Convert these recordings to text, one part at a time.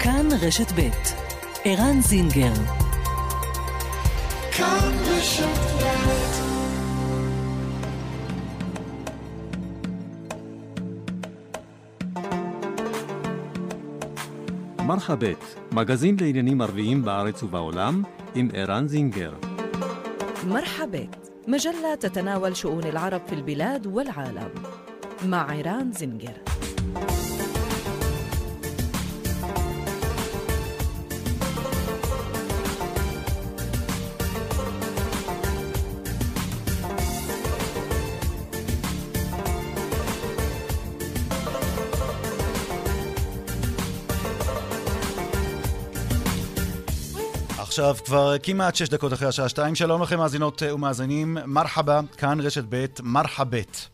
כאן רשת ב' ערן זינגר כאן רשת ב' מרחבת, מגזין לעניינים ערביים בארץ ובעולם, עם ערן זינגר. مرحبت مجلة تتناول شؤون العرب في البلاد والعالم مع عيران زنجر עכשיו כבר כמעט שש דקות אחרי השעה שתיים. שלום לכם מאזינות ומאזינים. מרחבה, כאן רשת ב', מרחבת.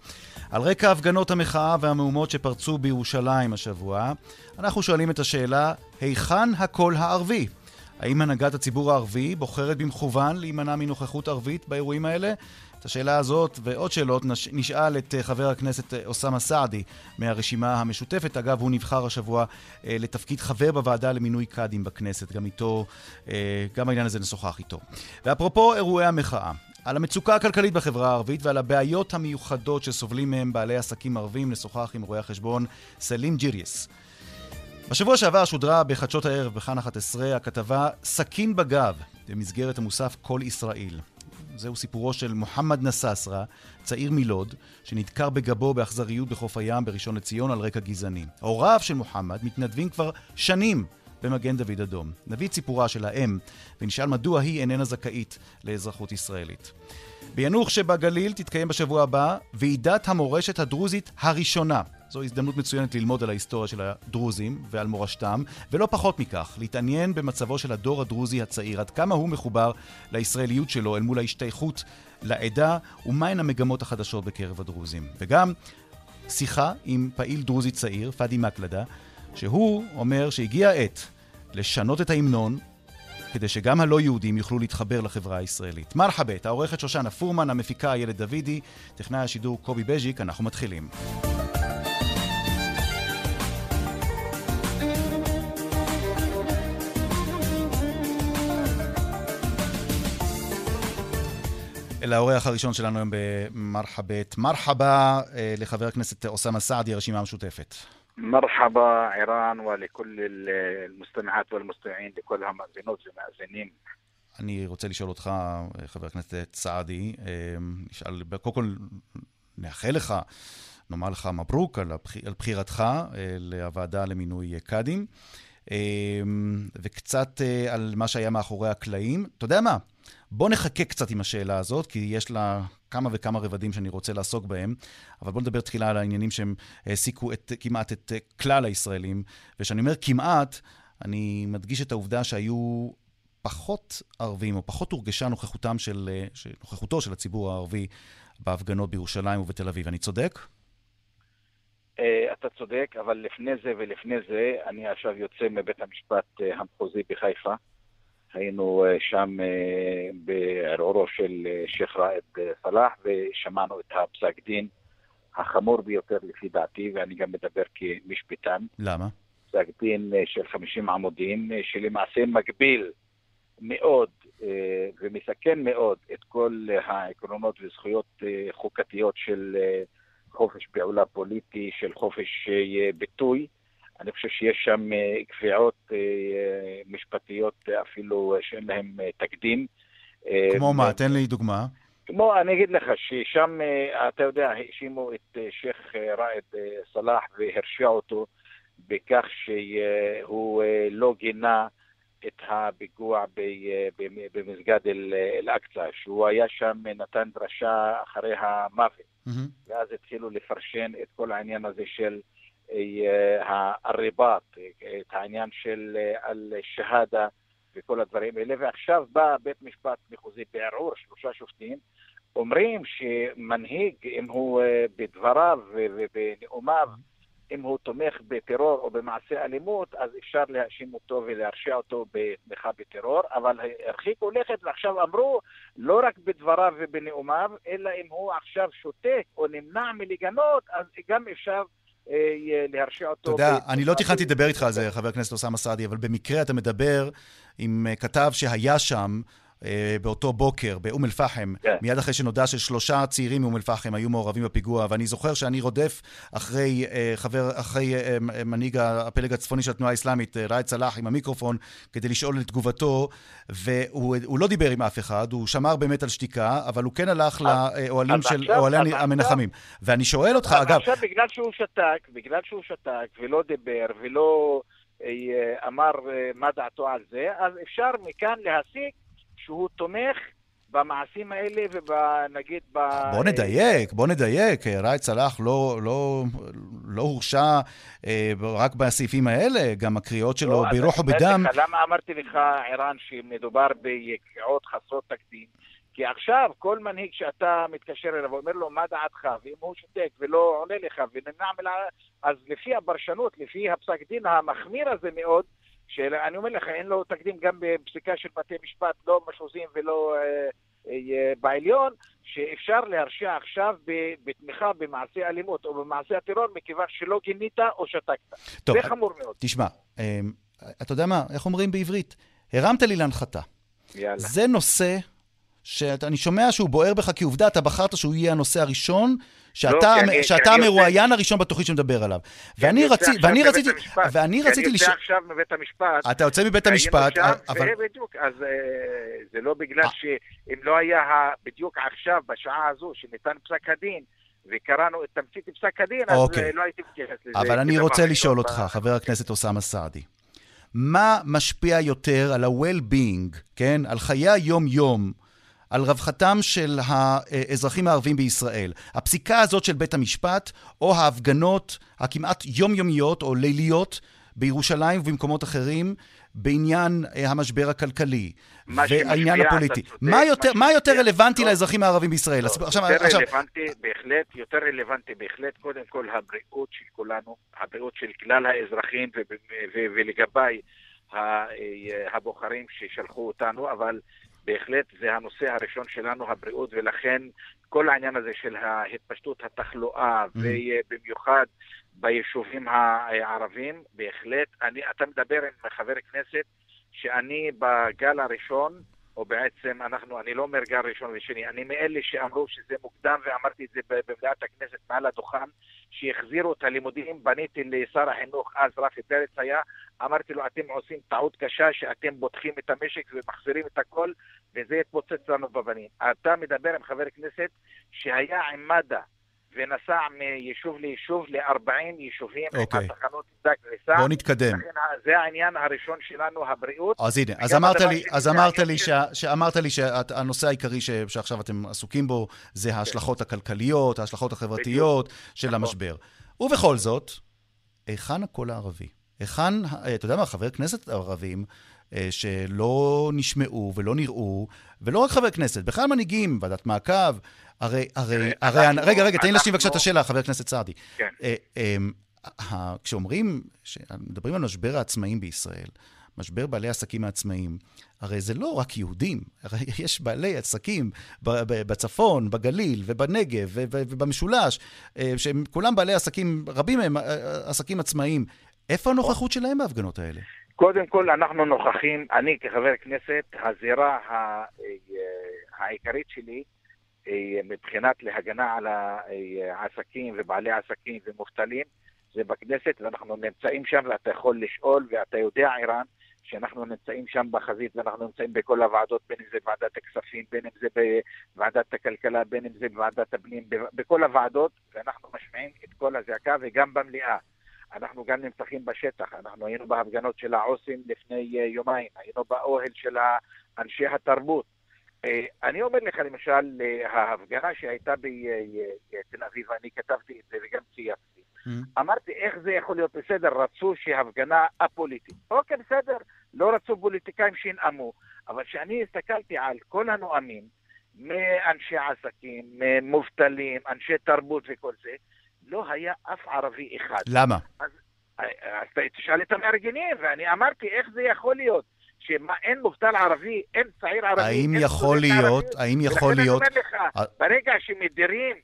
על רקע הפגנות המחאה והמהומות שפרצו בירושלים השבוע, אנחנו שואלים את השאלה, היכן הקול הערבי? האם הנהגת הציבור הערבי בוחרת במכוון להימנע מנוכחות ערבית באירועים האלה? השאלה הזאת ועוד שאלות נשאל את אה, חבר הכנסת אה, אוסאמה סעדי מהרשימה המשותפת. אגב, הוא נבחר השבוע אה, לתפקיד חבר בוועדה למינוי קאדים בכנסת. גם איתו, גם העניין הזה נשוחח איתו. ואפרופו אירועי המחאה, על המצוקה הכלכלית בחברה הערבית ועל הבעיות המיוחדות שסובלים מהם בעלי עסקים ערבים, נשוחח עם רואה החשבון סלים ג'יריס. בשבוע שעבר שודרה בחדשות הערב בכאן 11 הכתבה "סכין בגב" במסגרת המוסף "כל ישראל". זהו סיפורו של מוחמד נססרה, צעיר מלוד, שנדקר בגבו באכזריות בחוף הים בראשון לציון על רקע גזעני. הוריו של מוחמד מתנדבים כבר שנים במגן דוד אדום. נביא את סיפורה של האם, ונשאל מדוע היא איננה זכאית לאזרחות ישראלית. ביאנוח שבגליל תתקיים בשבוע הבא ועידת המורשת הדרוזית הראשונה. זו הזדמנות מצוינת ללמוד על ההיסטוריה של הדרוזים ועל מורשתם, ולא פחות מכך, להתעניין במצבו של הדור הדרוזי הצעיר, עד כמה הוא מחובר לישראליות שלו אל מול ההשתייכות לעדה, ומהן המגמות החדשות בקרב הדרוזים. וגם שיחה עם פעיל דרוזי צעיר, פאדי מקלדה, שהוא אומר שהגיע העת לשנות את ההמנון כדי שגם הלא יהודים יוכלו להתחבר לחברה הישראלית. מרחבת, העורכת שושנה פורמן, המפיקה איילת דוידי, טכנאי השידור קובי בז'יק, אנחנו מתחילים. אל האורח הראשון שלנו היום במרחבת. מרחבה אה, לחבר הכנסת אוסאמה סעדי, הרשימה המשותפת. مرحبا عيران ولكل المستمعات والمستمعين لكل המאזינות ומאזינים. אני רוצה לשאול אותך, חבר הכנסת סעדי, אה, נשאל, קודם כל נאחל לך, נאמר לך מברוק על, הבח... על בחירתך אה, לוועדה למינוי קאדים, וקצת על מה שהיה מאחורי הקלעים. אתה יודע מה? בוא נחכה קצת עם השאלה הזאת, כי יש לה כמה וכמה רבדים שאני רוצה לעסוק בהם, אבל בוא נדבר תחילה על העניינים שהם העסיקו את, כמעט את כלל הישראלים. וכשאני אומר כמעט, אני מדגיש את העובדה שהיו פחות ערבים, או פחות הורגשה נוכחותם של, נוכחותו של הציבור הערבי בהפגנות בירושלים ובתל אביב. אני צודק? אה, אתה צודק, אבל לפני זה ולפני זה, אני עכשיו יוצא מבית המשפט אה, המחוזי בחיפה. היינו אה, שם אה, בערעורו של אה, שייח' ראאד סלאח ושמענו את הפסק דין החמור ביותר לפי דעתי, ואני גם מדבר כמשפטן. למה? פסק דין של 50 עמודים, שלמעשה מגביל מאוד ומסכן מאוד את כל העקרונות וזכויות חוקתיות של חופש פעולה פוליטי, של חופש ביטוי. אני חושב שיש שם אה, קביעות אה, משפטיות אפילו שאין להן אה, תקדים. כמו מה? תן לי דוגמה. כמו, אני אגיד לך, ששם, אתה יודע, האשימו את שייח' ראאד סלאח והרשיעו אותו בכך שהוא לא גינה את הפיגוע במסגד אל-אקצא, שהוא היה שם, נתן דרשה אחרי המוות. Mm-hmm. ואז התחילו לפרשן את כל העניין הזה של הריבאט, את העניין של אל-שהאדה וכל הדברים האלה, ועכשיו בא בית משפט מחוזי בערעור, שלושה שופטים, אומרים שמנהיג, אם הוא בדבריו ובנאומיו, אם הוא תומך בטרור או במעשה אלימות, אז אפשר להאשים אותו ולהרשיע אותו בתמיכה בטרור, אבל הרחיקו לכת ועכשיו אמרו, לא רק בדבריו ובנאומיו, אלא אם הוא עכשיו שותק או נמנע מלגנות, אז גם אפשר אה, להרשיע אותו. אתה יודע, אני לא תכננתי לדבר איתך על זה, חבר הכנסת אוסאמה סעדי, אבל במקרה אתה מדבר עם אה, כתב שהיה שם. אה, באותו בוקר באום אל-פחם, כן. מיד אחרי שנודע ששלושה צעירים מאום אל-פחם היו מעורבים בפיגוע, ואני זוכר שאני רודף אחרי אה, חבר, אחרי אה, מנהיג הפלג הצפוני של התנועה האסלאמית, ראאד סלאח, עם המיקרופון, כדי לשאול את תגובתו, והוא הוא לא דיבר עם אף אחד, הוא שמר באמת על שתיקה, אבל הוא כן הלך לאוהלים של, אוהלי המנחמים. ואני שואל אותך, אגב, עכשיו בגלל שהוא שתק, בגלל שהוא שתק ולא דיבר ולא אמר מה דעתו על זה, אז אפשר מכאן להסיק שהוא תומך במעשים האלה ובנגיד ב... בוא נדייק, בוא נדייק. ראאד סלאח לא, לא, לא הורשע אה, רק בסעיפים האלה, גם הקריאות שלו לא, ברוח ובדם. לך, למה אמרתי לך, ערן, שמדובר בקריאות חסרות תקדים? כי עכשיו כל מנהיג שאתה מתקשר אליו ואומר לו מה דעתך, ואם הוא שותק ולא עונה לך ונמנע מלה, אז לפי הפרשנות, לפי הפסק דין המחמיר הזה מאוד, שאני אומר לך, אין לו תקדים גם בפסיקה של בתי משפט, לא מחוזיים ולא אה, אה, בעליון, שאפשר להרשיע עכשיו ב- בתמיכה במעשי אלימות או במעשי הטרור מכיוון שלא גינית או שתקת. טוב, זה חמור מאוד. תשמע, אה, אתה יודע מה, איך אומרים בעברית? הרמת לי להנחתה. יאללה. זה נושא שאני שומע שהוא בוער בך, כי עובדה, אתה בחרת שהוא יהיה הנושא הראשון, שאתה, לא, שאתה המרואיין הראשון בתוכנית שמדבר עליו. ואני, רצי, ואני רציתי, המשפט. ואני רציתי אני יוצא. עכשיו מבית המשפט. אתה יוצא מבית המשפט, שם, אבל... ובדיוק, אז אה, זה לא בגלל אה. שאם לא היה בדיוק עכשיו, בשעה הזו, שניתן פסק הדין, וקראנו את תמצית פסק הדין, אז אוקיי. אה, לא הייתי מתייחס לזה. אבל אני רוצה לשאול אותך, חבר הכנסת אוסאמה סעדי, מה משפיע יותר על ה-well-being, כן? על חיי היום-יום, על רווחתם של האזרחים הערבים בישראל? הפסיקה הזאת של בית המשפט, או ההפגנות הכמעט יומיומיות או ליליות בירושלים ובמקומות אחרים, בעניין אה, המשבר הכלכלי והעניין הפוליטי. מה יותר, מה יותר רלוונטי לא. לאזרחים הערבים בישראל? לא, עכשיו, יותר עכשיו, רלוונטי, בהחלט, יותר רלוונטי בהחלט, קודם כל הבריאות של כולנו, הבריאות של כלל האזרחים ולגביי אה, הבוחרים ששלחו אותנו, אבל בהחלט זה הנושא הראשון שלנו, הבריאות, ולכן כל העניין הזה של התפשטות התחלואה, Mhm. ובמיוחד ביישובים הערבים, בהחלט, אני, אתה מדבר עם חבר כנסת שאני בגל הראשון, או בעצם אנחנו, אני לא אומר גל ראשון ושני, אני מאלה שאמרו שזה מוקדם ואמרתי את זה במליאת הכנסת מעל הדוכן, שהחזירו את הלימודים, פניתי לשר החינוך, אז רפי פרץ היה, אמרתי לו, אתם עושים טעות קשה שאתם בוטחים את המשק ומחזירים את הכל, וזה יתפוצץ לנו בפנים. אתה מדבר עם חבר כנסת שהיה עם מד"א, ונסע מיישוב ליישוב ל-40 יישובים, אוקיי. עם התחנות דק כניסה. בואו נתקדם. לכן זה העניין הראשון שלנו, הבריאות. אז הנה, אז אמרת לי, אז אמרת לי, של- שה- שאמרת לי שהנושא העיקרי ש- שעכשיו אתם עסוקים בו זה ההשלכות הכלכליות, ההשלכות החברתיות של נכון. המשבר. ובכל זאת, היכן הקול הערבי? היכן, ה- אתה יודע מה, חברי כנסת ערבים אה, שלא נשמעו ולא נראו, ולא רק חברי כנסת, בכלל מנהיגים, ועדת מעקב, הרי, הרי, תראה, הרי, רגע, רגע, תן לי להשלים אנחנו- בבקשה את השאלה, חבר הכנסת סעדי. כן. כשאומרים, מדברים על משבר העצמאים בישראל, משבר בעלי העסקים העצמאיים, הרי זה לא רק יהודים, הרי יש בעלי עסקים בצפון, בגליל ובנגב ובמשולש, אה, שהם כולם בעלי עסקים, רבים מהם אה, אה, עסקים עצמאיים. איפה הנוכחות שלהם בהפגנות האלה? קודם כל, אנחנו נוכחים, אני כחבר כנסת, הזירה העיקרית שלי מבחינת להגנה על העסקים ובעלי עסקים ומובטלים, זה בכנסת, ואנחנו נמצאים שם, ואתה יכול לשאול, ואתה יודע, ערן, שאנחנו נמצאים שם בחזית, ואנחנו נמצאים בכל הוועדות, בין אם זה ועדת הכספים, בין אם זה בוועדת הכלכלה, בין אם זה בוועדת הפנים, בכל הוועדות, ואנחנו משמיעים את כל הזעקה, וגם במליאה. אנחנו גם נמצאים בשטח, אנחנו היינו בהפגנות של העו"סים לפני אה, יומיים, היינו באוהל של אנשי התרבות. אה, אני אומר לך, למשל, אה, ההפגנה שהייתה בתל אביב, אני כתבתי את זה וגם צייצתי. אמרתי, איך זה יכול להיות בסדר? רצו שהפגנה א-פוליטית. אוקיי, בסדר, לא רצו פוליטיקאים שינאמו, אבל כשאני הסתכלתי על כל הנואמים, מאנשי עסקים, מובטלים, אנשי תרבות וכל זה, לא היה אף ערבי אחד. למה? אז תשאל את המארגנים, ואני אמרתי, איך זה יכול להיות? שמה, אין מובטל ערבי, אין צעיר ערבי, האם אין יכול להיות, ערבי? האם יכול ולכן להיות... אני אומר לך. ברגע שמדירים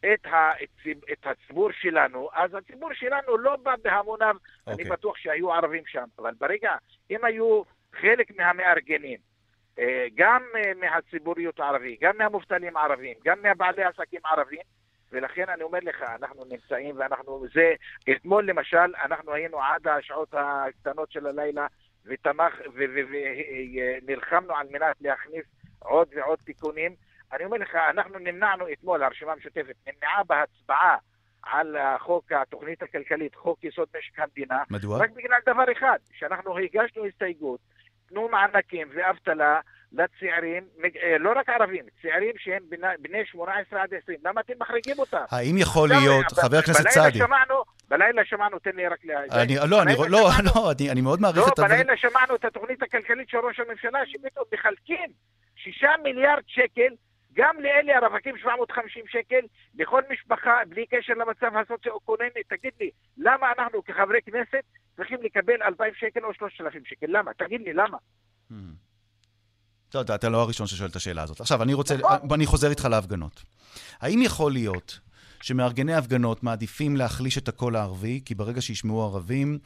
את, הציב, את הציבור שלנו, אז הציבור שלנו לא בא בהמוניו, okay. אני אוקיי. בטוח שהיו ערבים שם, אבל ברגע, אם היו חלק מהמארגנים, אה, גם אה, מהציבוריות הערבית, גם מהמובטלים הערבים, גם מהבעלי עסקים ערבים, ולכן אני אומר לך, אנחנו נמצאים ואנחנו, זה, אתמול למשל, אנחנו היינו עד השעות הקטנות של הלילה ותמך, ונלחמנו על מנת להכניס עוד ועוד תיקונים. אני אומר לך, אנחנו נמנענו אתמול, הרשימה המשותפת נמנעה בהצבעה על החוק, התוכנית הכלכלית, חוק יסוד משק המדינה, מדוע? רק בגלל דבר אחד, שאנחנו הגשנו הסתייגות, תנו מענקים ואבטלה לצעירים, אה, לא רק ערבים, צעירים שהם בני- בני 18 עד 20, למה אתם מחריגים אותם? האם יכול להיות, חבר הכנסת בלילה סעדי, שמענו, בלילה שמענו, תן לי רק ל... אני, לא, אני, בלילה לא, שמענו- לא, אני, אני מאוד מעריך לא, את הדברים. בלילה שמענו את התוכנית הכלכלית של ראש הממשלה, שפתאום מחלקים שישה מיליארד שקל, גם לאלה הרווקים 750 שקל, לכל משפחה, בלי קשר למצב הסוציו-אקונומי. תגיד לי, למה אנחנו כחברי כנסת צריכים לקבל 2,000 שקל או 3,000 שקל? למה? תגיד לי, למה? Hmm. לא, אתה, אתה לא הראשון ששואל את השאלה הזאת. עכשיו, אני רוצה, נכון. אני חוזר איתך להפגנות. האם יכול להיות שמארגני הפגנות מעדיפים להחליש את הקול הערבי, כי ברגע שישמעו ערבים,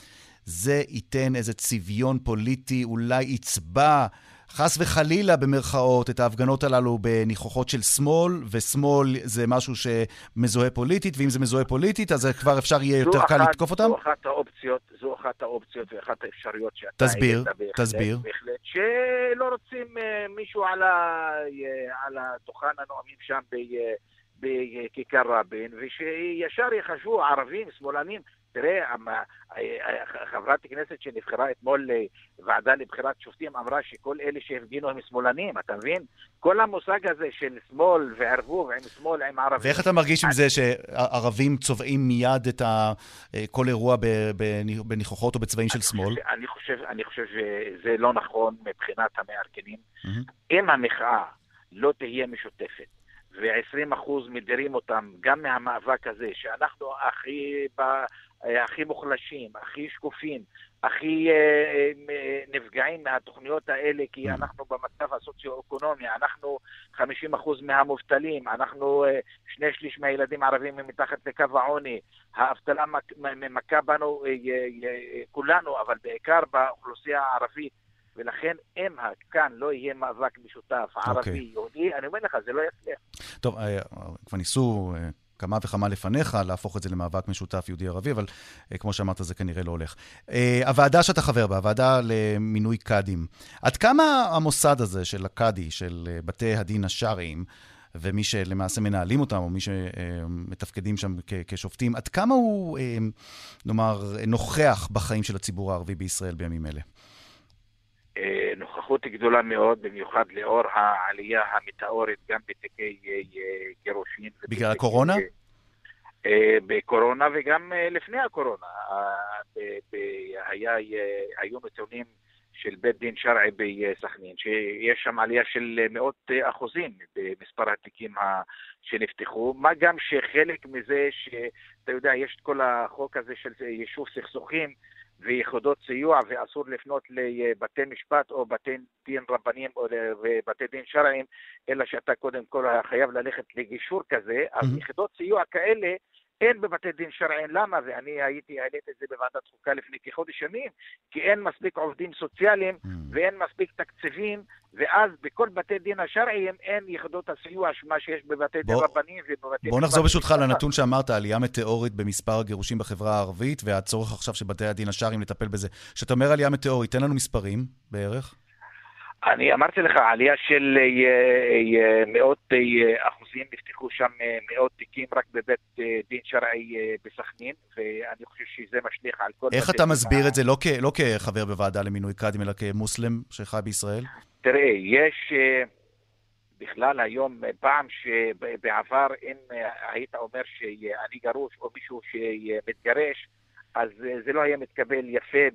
זה ייתן איזה צביון פוליטי, אולי יצבע, חס וחלילה במרכאות, את ההפגנות הללו בניחוחות של שמאל, ושמאל זה משהו שמזוהה פוליטית, ואם זה מזוהה פוליטית, אז כבר אפשר יהיה יותר זו קל אחת- לתקוף אותם? זו אחת האופציות, זו אחת האופציות ואחת האפשרויות שאתה... תסביר, בהחלט, תסביר. בהחלט, שלא רוצים אה, מישהו על, ה, אה, על הדוכן הנואמים שם ב, אה, בכיכר רבין, ושישר יחשבו ערבים, שמאלנים. תראה, אה, אה, חברת כנסת שנבחרה אתמול לוועדה לבחירת שופטים אמרה שכל אלה שהפגינו הם שמאלנים, אתה מבין? כל המושג הזה של שמאל וערבוב עם שמאל, עם ערבים. ואיך אתה מרגיש עם זה שערבים צובעים מיד את ה... כל אירוע בניחוחות או בצבעים של שמאל? אני חושב, אני חושב שזה לא נכון מבחינת המארגנים. אם המחאה לא תהיה משותפת, ו-20% מדירים אותם גם מהמאבק הזה, שאנחנו הכי, ב, הכי מוחלשים, הכי שקופים, הכי אה, אה, נפגעים מהתוכניות האלה, כי Mm. אנחנו במצב הסוציו-אקונומי, אנחנו 50% מהמובטלים, אנחנו אה, שני שליש מהילדים הערבים הם מתחת לקו העוני, האבטלה מכה בנו אה, אה, אה, כולנו, אבל בעיקר באוכלוסייה הערבית. ולכן אם כאן לא יהיה מאבק משותף, ערבי, אוקיי. יהודי, אני אומר לך, זה לא יצליח. טוב, אה, כבר ניסו אה, כמה וכמה לפניך להפוך את זה למאבק משותף יהודי-ערבי, אבל אה, כמו שאמרת, זה כנראה לא הולך. אה, הוועדה שאתה חבר בה, הוועדה למינוי קאדים, עד כמה המוסד הזה של הקאדי, של אה, בתי הדין השרעיים, ומי שלמעשה מנהלים אותם, או מי שמתפקדים שם כ- כשופטים, עד כמה הוא, אה, נאמר, נוכח בחיים של הציבור הערבי בישראל בימים אלה? נוכחות גדולה מאוד, במיוחד לאור העלייה המטאורית גם בתיקי אה, אה, גירושין. בגלל הקורונה? אה, בקורונה וגם לפני הקורונה. היה, היו נתונים של בית דין שרעי בסכנין, שיש שם עלייה של מאות אחוזים במספר התיקים שנפתחו, מה גם שחלק מזה, שאתה יודע, יש את כל החוק הזה של יישוב סכסוכים, ויחידות סיוע ואסור לפנות לבתי משפט או בתי דין רבניים או לבתי דין שרעיים, אלא שאתה קודם כל חייב ללכת לגישור כזה, אז Mhm. יחידות סיוע כאלה אין בבתי דין שרעיים. למה? ואני הייתי, העליתי את זה בוועדת חוקה לפני כחודש ימים, כי אין מספיק עובדים סוציאליים Mm. ואין מספיק תקציבים, ואז בכל בתי דין השרעיים אין יחידות הסיוע, מה שיש בבתי דין רבניים ובבתי בוא משפט נחזור ברשותך. לנתון שאמרת, עלייה מטאורית במספר הגירושים בחברה הערבית, והצורך עכשיו של בתי הדין השרעיים לטפל בזה. כשאתה אומר עלייה מטאורית, תן לנו מספרים בערך. אני אמרתי לך, עלייה של אה, אה, מאות אה, אחוזים, נפתחו שם מאות תיקים רק בבית דין שרעי בסכנין, ואני חושב שזה משליך על כל... איך אתה מסביר את זה, לא, כ, לא כחבר בוועדה למינוי קאדים, אלא כמוסלם שחי בישראל? תראה, יש בכלל היום, פעם שבעבר, אם היית אומר שאני גרוש או מישהו שמתגרש, אז זה לא היה מתקבל יפה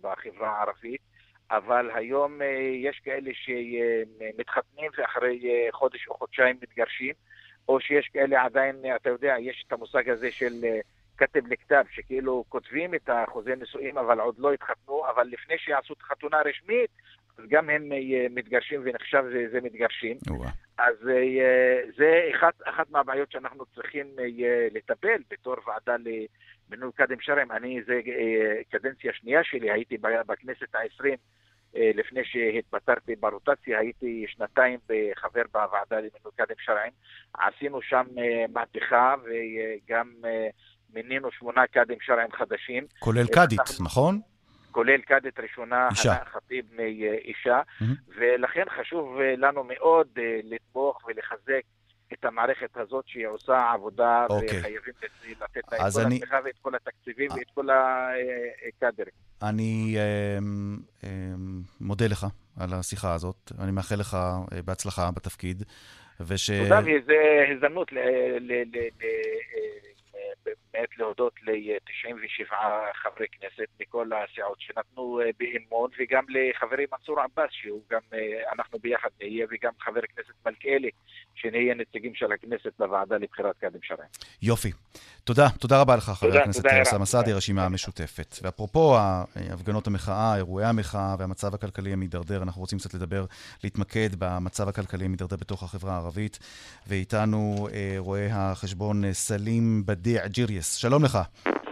בחברה הערבית, אבל היום אה, יש כאלה שמתחתנים ואחרי אה, חודש או חודשיים מתגרשים, או שיש כאלה עדיין, אה, אתה יודע, יש את המושג הזה של כתב לכתב, שכאילו כותבים את החוזה נישואים אבל עוד לא התחתנו, אבל לפני שיעשו את החתונה הרשמית, גם הם מתגרשים ונחשב זה, זה מתגרשים. אז זה אחת, אחת מהבעיות שאנחנו צריכים לטפל בתור ועדה למינוי קאדים שרעים. אני, זה קדנציה שנייה שלי, הייתי בכנסת העשרים לפני שהתפטרתי ברוטציה, הייתי שנתיים חבר בוועדה למינוי קאדים שרעים. עשינו שם אה, מהפכה וגם אה, מינינו שמונה קאדים שרעים חדשים. כולל אה, קאדית, אנחנו- נכון? כולל קאדית ראשונה, אישה. ח'טיב מאישה, מהמם. ולכן חשוב אה, לנו מאוד אה, לתמוך ולחזק את המערכת הזאת שהיא עושה עבודה, אוקיי. וחייבים לת- לתת לה את כל אני- התמיכה ואת כל התקציבים אה. ואת כל הקאדרים. אני אמ, אמ, מודה לך על השיחה הזאת. אני מאחל לך אה, בהצלחה בתפקיד. וש... תודה, וזו הזדמנות ל- ל- ל- ל- אה, באמת להודות ל-97 חברי כנסת מכל הסיעות שנתנו אה, באמון, וגם לחברי מנסור עבאס, שהוא גם, אה, אנחנו ביחד נהיה, וגם חבר הכנסת מלכיאלי, שנהיה נציגים של הכנסת בוועדה לבחירת קאדים שרעים. יופי. תודה, תודה רבה לך, חבר תודה, הכנסת אוסאמה. סעדי, תודה. הרשימה המשותפת. ואפרופו הפגנות המחאה, אירועי המחאה והמצב הכלכלי המידרדר, אנחנו רוצים קצת לדבר, להתמקד במצב הכלכלי המידרדר בתוך החברה הערבית. ואיתנו אה, רואה החשבון סלים בדיע ג'יריס. שלום לך.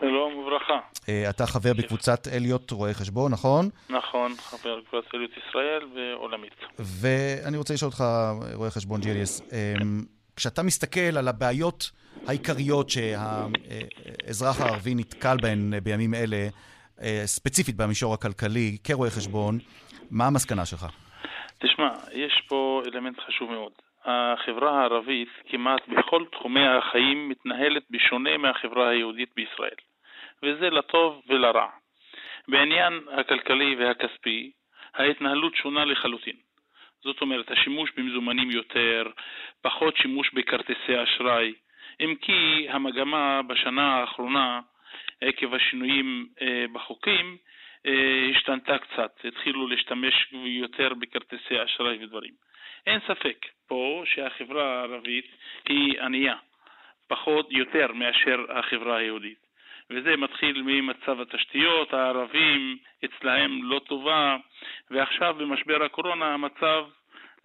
שלום וברכה. אה, אתה חבר בקבוצת אליוט רואי חשבון, נכון? נכון, חבר קבוצת סליות ישראל ועולמית. ואני רוצה לשאול אותך, רואה חשבון ג'יריס, אמ, כשאתה מסתכל על הבעיות העיקריות שהאזרח הערבי נתקל בהן בימים אלה, אה, ספציפית במישור הכלכלי, כרואה חשבון, מה המסקנה שלך? תשמע, יש פה אלמנט חשוב מאוד. החברה הערבית כמעט בכל תחומי החיים מתנהלת בשונה מהחברה היהודית בישראל, וזה לטוב ולרע. בעניין הכלכלי והכספי, ההתנהלות שונה לחלוטין. זאת אומרת, השימוש במזומנים יותר, פחות שימוש בכרטיסי אשראי, אם כי המגמה בשנה האחרונה, עקב השינויים אה, בחוקים, אה, השתנתה קצת, התחילו להשתמש יותר בכרטיסי אשראי ודברים. אין ספק פה שהחברה הערבית היא ענייה, פחות, יותר מאשר החברה היהודית. וזה מתחיל ממצב התשתיות, הערבים אצלהם לא טובה, ועכשיו במשבר הקורונה המצב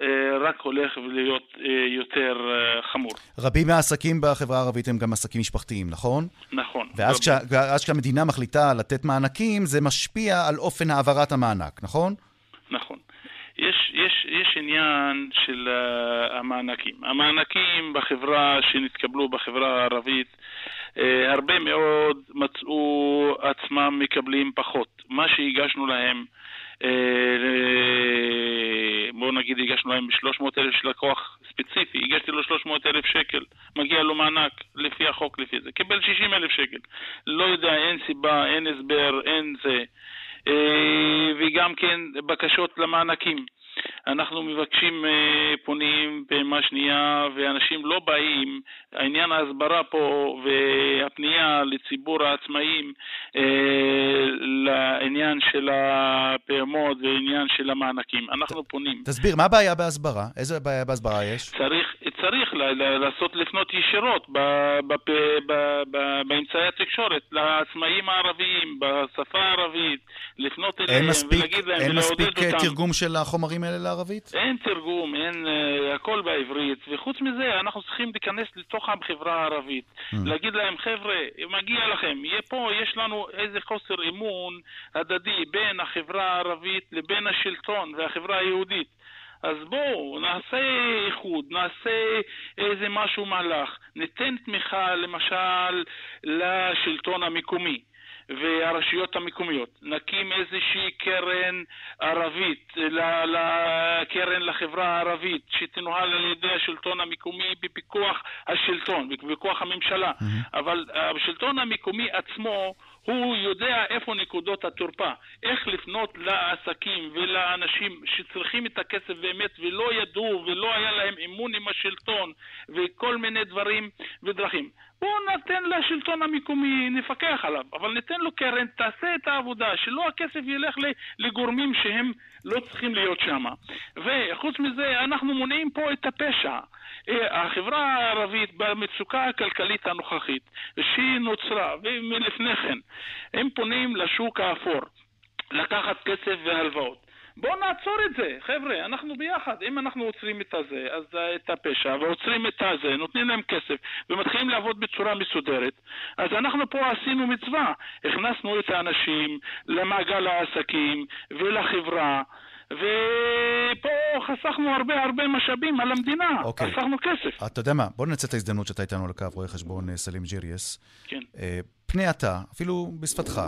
אה, רק הולך להיות אה, יותר אה, חמור. רבים מהעסקים בחברה הערבית הם גם עסקים משפחתיים, נכון? נכון. ואז כשה, כשהמדינה מחליטה לתת מענקים, זה משפיע על אופן העברת המענק, נכון? נכון. יש, יש, יש עניין של uh, המענקים. המענקים בחברה שנתקבלו בחברה הערבית, uh, הרבה מאוד מצאו עצמם מקבלים פחות. מה שהגשנו להם, uh, בואו נגיד הגשנו להם 300 אלף של לקוח ספציפי, הגשתי לו 300 אלף שקל, מגיע לו מענק לפי החוק, לפי זה. קיבל 60 אלף שקל. לא יודע, אין סיבה, אין הסבר, אין זה. אה, וגם כן בקשות למענקים. אנחנו מבקשים, אה, פונים פעימה שנייה, ואנשים לא באים. העניין ההסברה פה והפנייה לציבור העצמאים אה, לעניין של הפעימות ועניין של המענקים. אנחנו פונים. תסביר, מה הבעיה בהסברה? איזה בעיה בהסברה יש? צריך, צריך ל- ל- לעשות, לפנות ישירות באמצעי התקשורת לעצמאים הערביים, בשפה הערבית, לפנות אליהם אין מספיק, ולהגיד להם אין ולעודד מספיק אה, אותם. תרגום של החומרים האלה לערבית? אין תרגום, אין uh, הכל בעברית, וחוץ מזה אנחנו צריכים להיכנס לתוך החברה הערבית, Mm. להגיד להם חבר'ה, מגיע לכם, יהיה פה, יש לנו איזה חוסר אמון הדדי בין החברה הערבית לבין השלטון והחברה היהודית. אז בואו, נעשה איחוד, נעשה איזה משהו מהלך, ניתן תמיכה למשל לשלטון המקומי. והרשויות המקומיות. נקים איזושהי קרן ערבית, קרן לחברה הערבית, שתנוהל על ידי השלטון המקומי בפיקוח השלטון, בפיקוח הממשלה. אבל השלטון המקומי עצמו, הוא יודע איפה נקודות התורפה, איך לפנות לעסקים ולאנשים שצריכים את הכסף באמת ולא ידעו ולא היה להם אמון עם השלטון וכל מיני דברים ודרכים. בואו ניתן לשלטון המקומי, נפקח עליו, אבל ניתן לו קרן, תעשה את העבודה, שלא הכסף ילך לגורמים שהם לא צריכים להיות שם. וחוץ מזה, אנחנו מונעים פה את הפשע. אה, החברה הערבית במצוקה הכלכלית הנוכחית, שהיא נוצרה, ומלפני כן, הם פונים לשוק האפור, לקחת כסף והלוואות. בואו נעצור את זה, חבר'ה, אנחנו ביחד. אם אנחנו עוצרים את הזה, אז את הפשע, ועוצרים את הזה, נותנים להם כסף, ומתחילים לעבוד בצורה מסודרת, אז אנחנו פה עשינו מצווה. הכנסנו את האנשים למעגל העסקים ולחברה. ופה חסכנו הרבה הרבה משאבים על המדינה, okay. אוקיי. חסכנו כסף. אתה יודע מה, בוא ננצל את ההזדמנות שאתה איתנו על הקו, רואה חשבון אה, סלים ג'יריאס. כן. אה, פני אתה, אפילו בשפתך,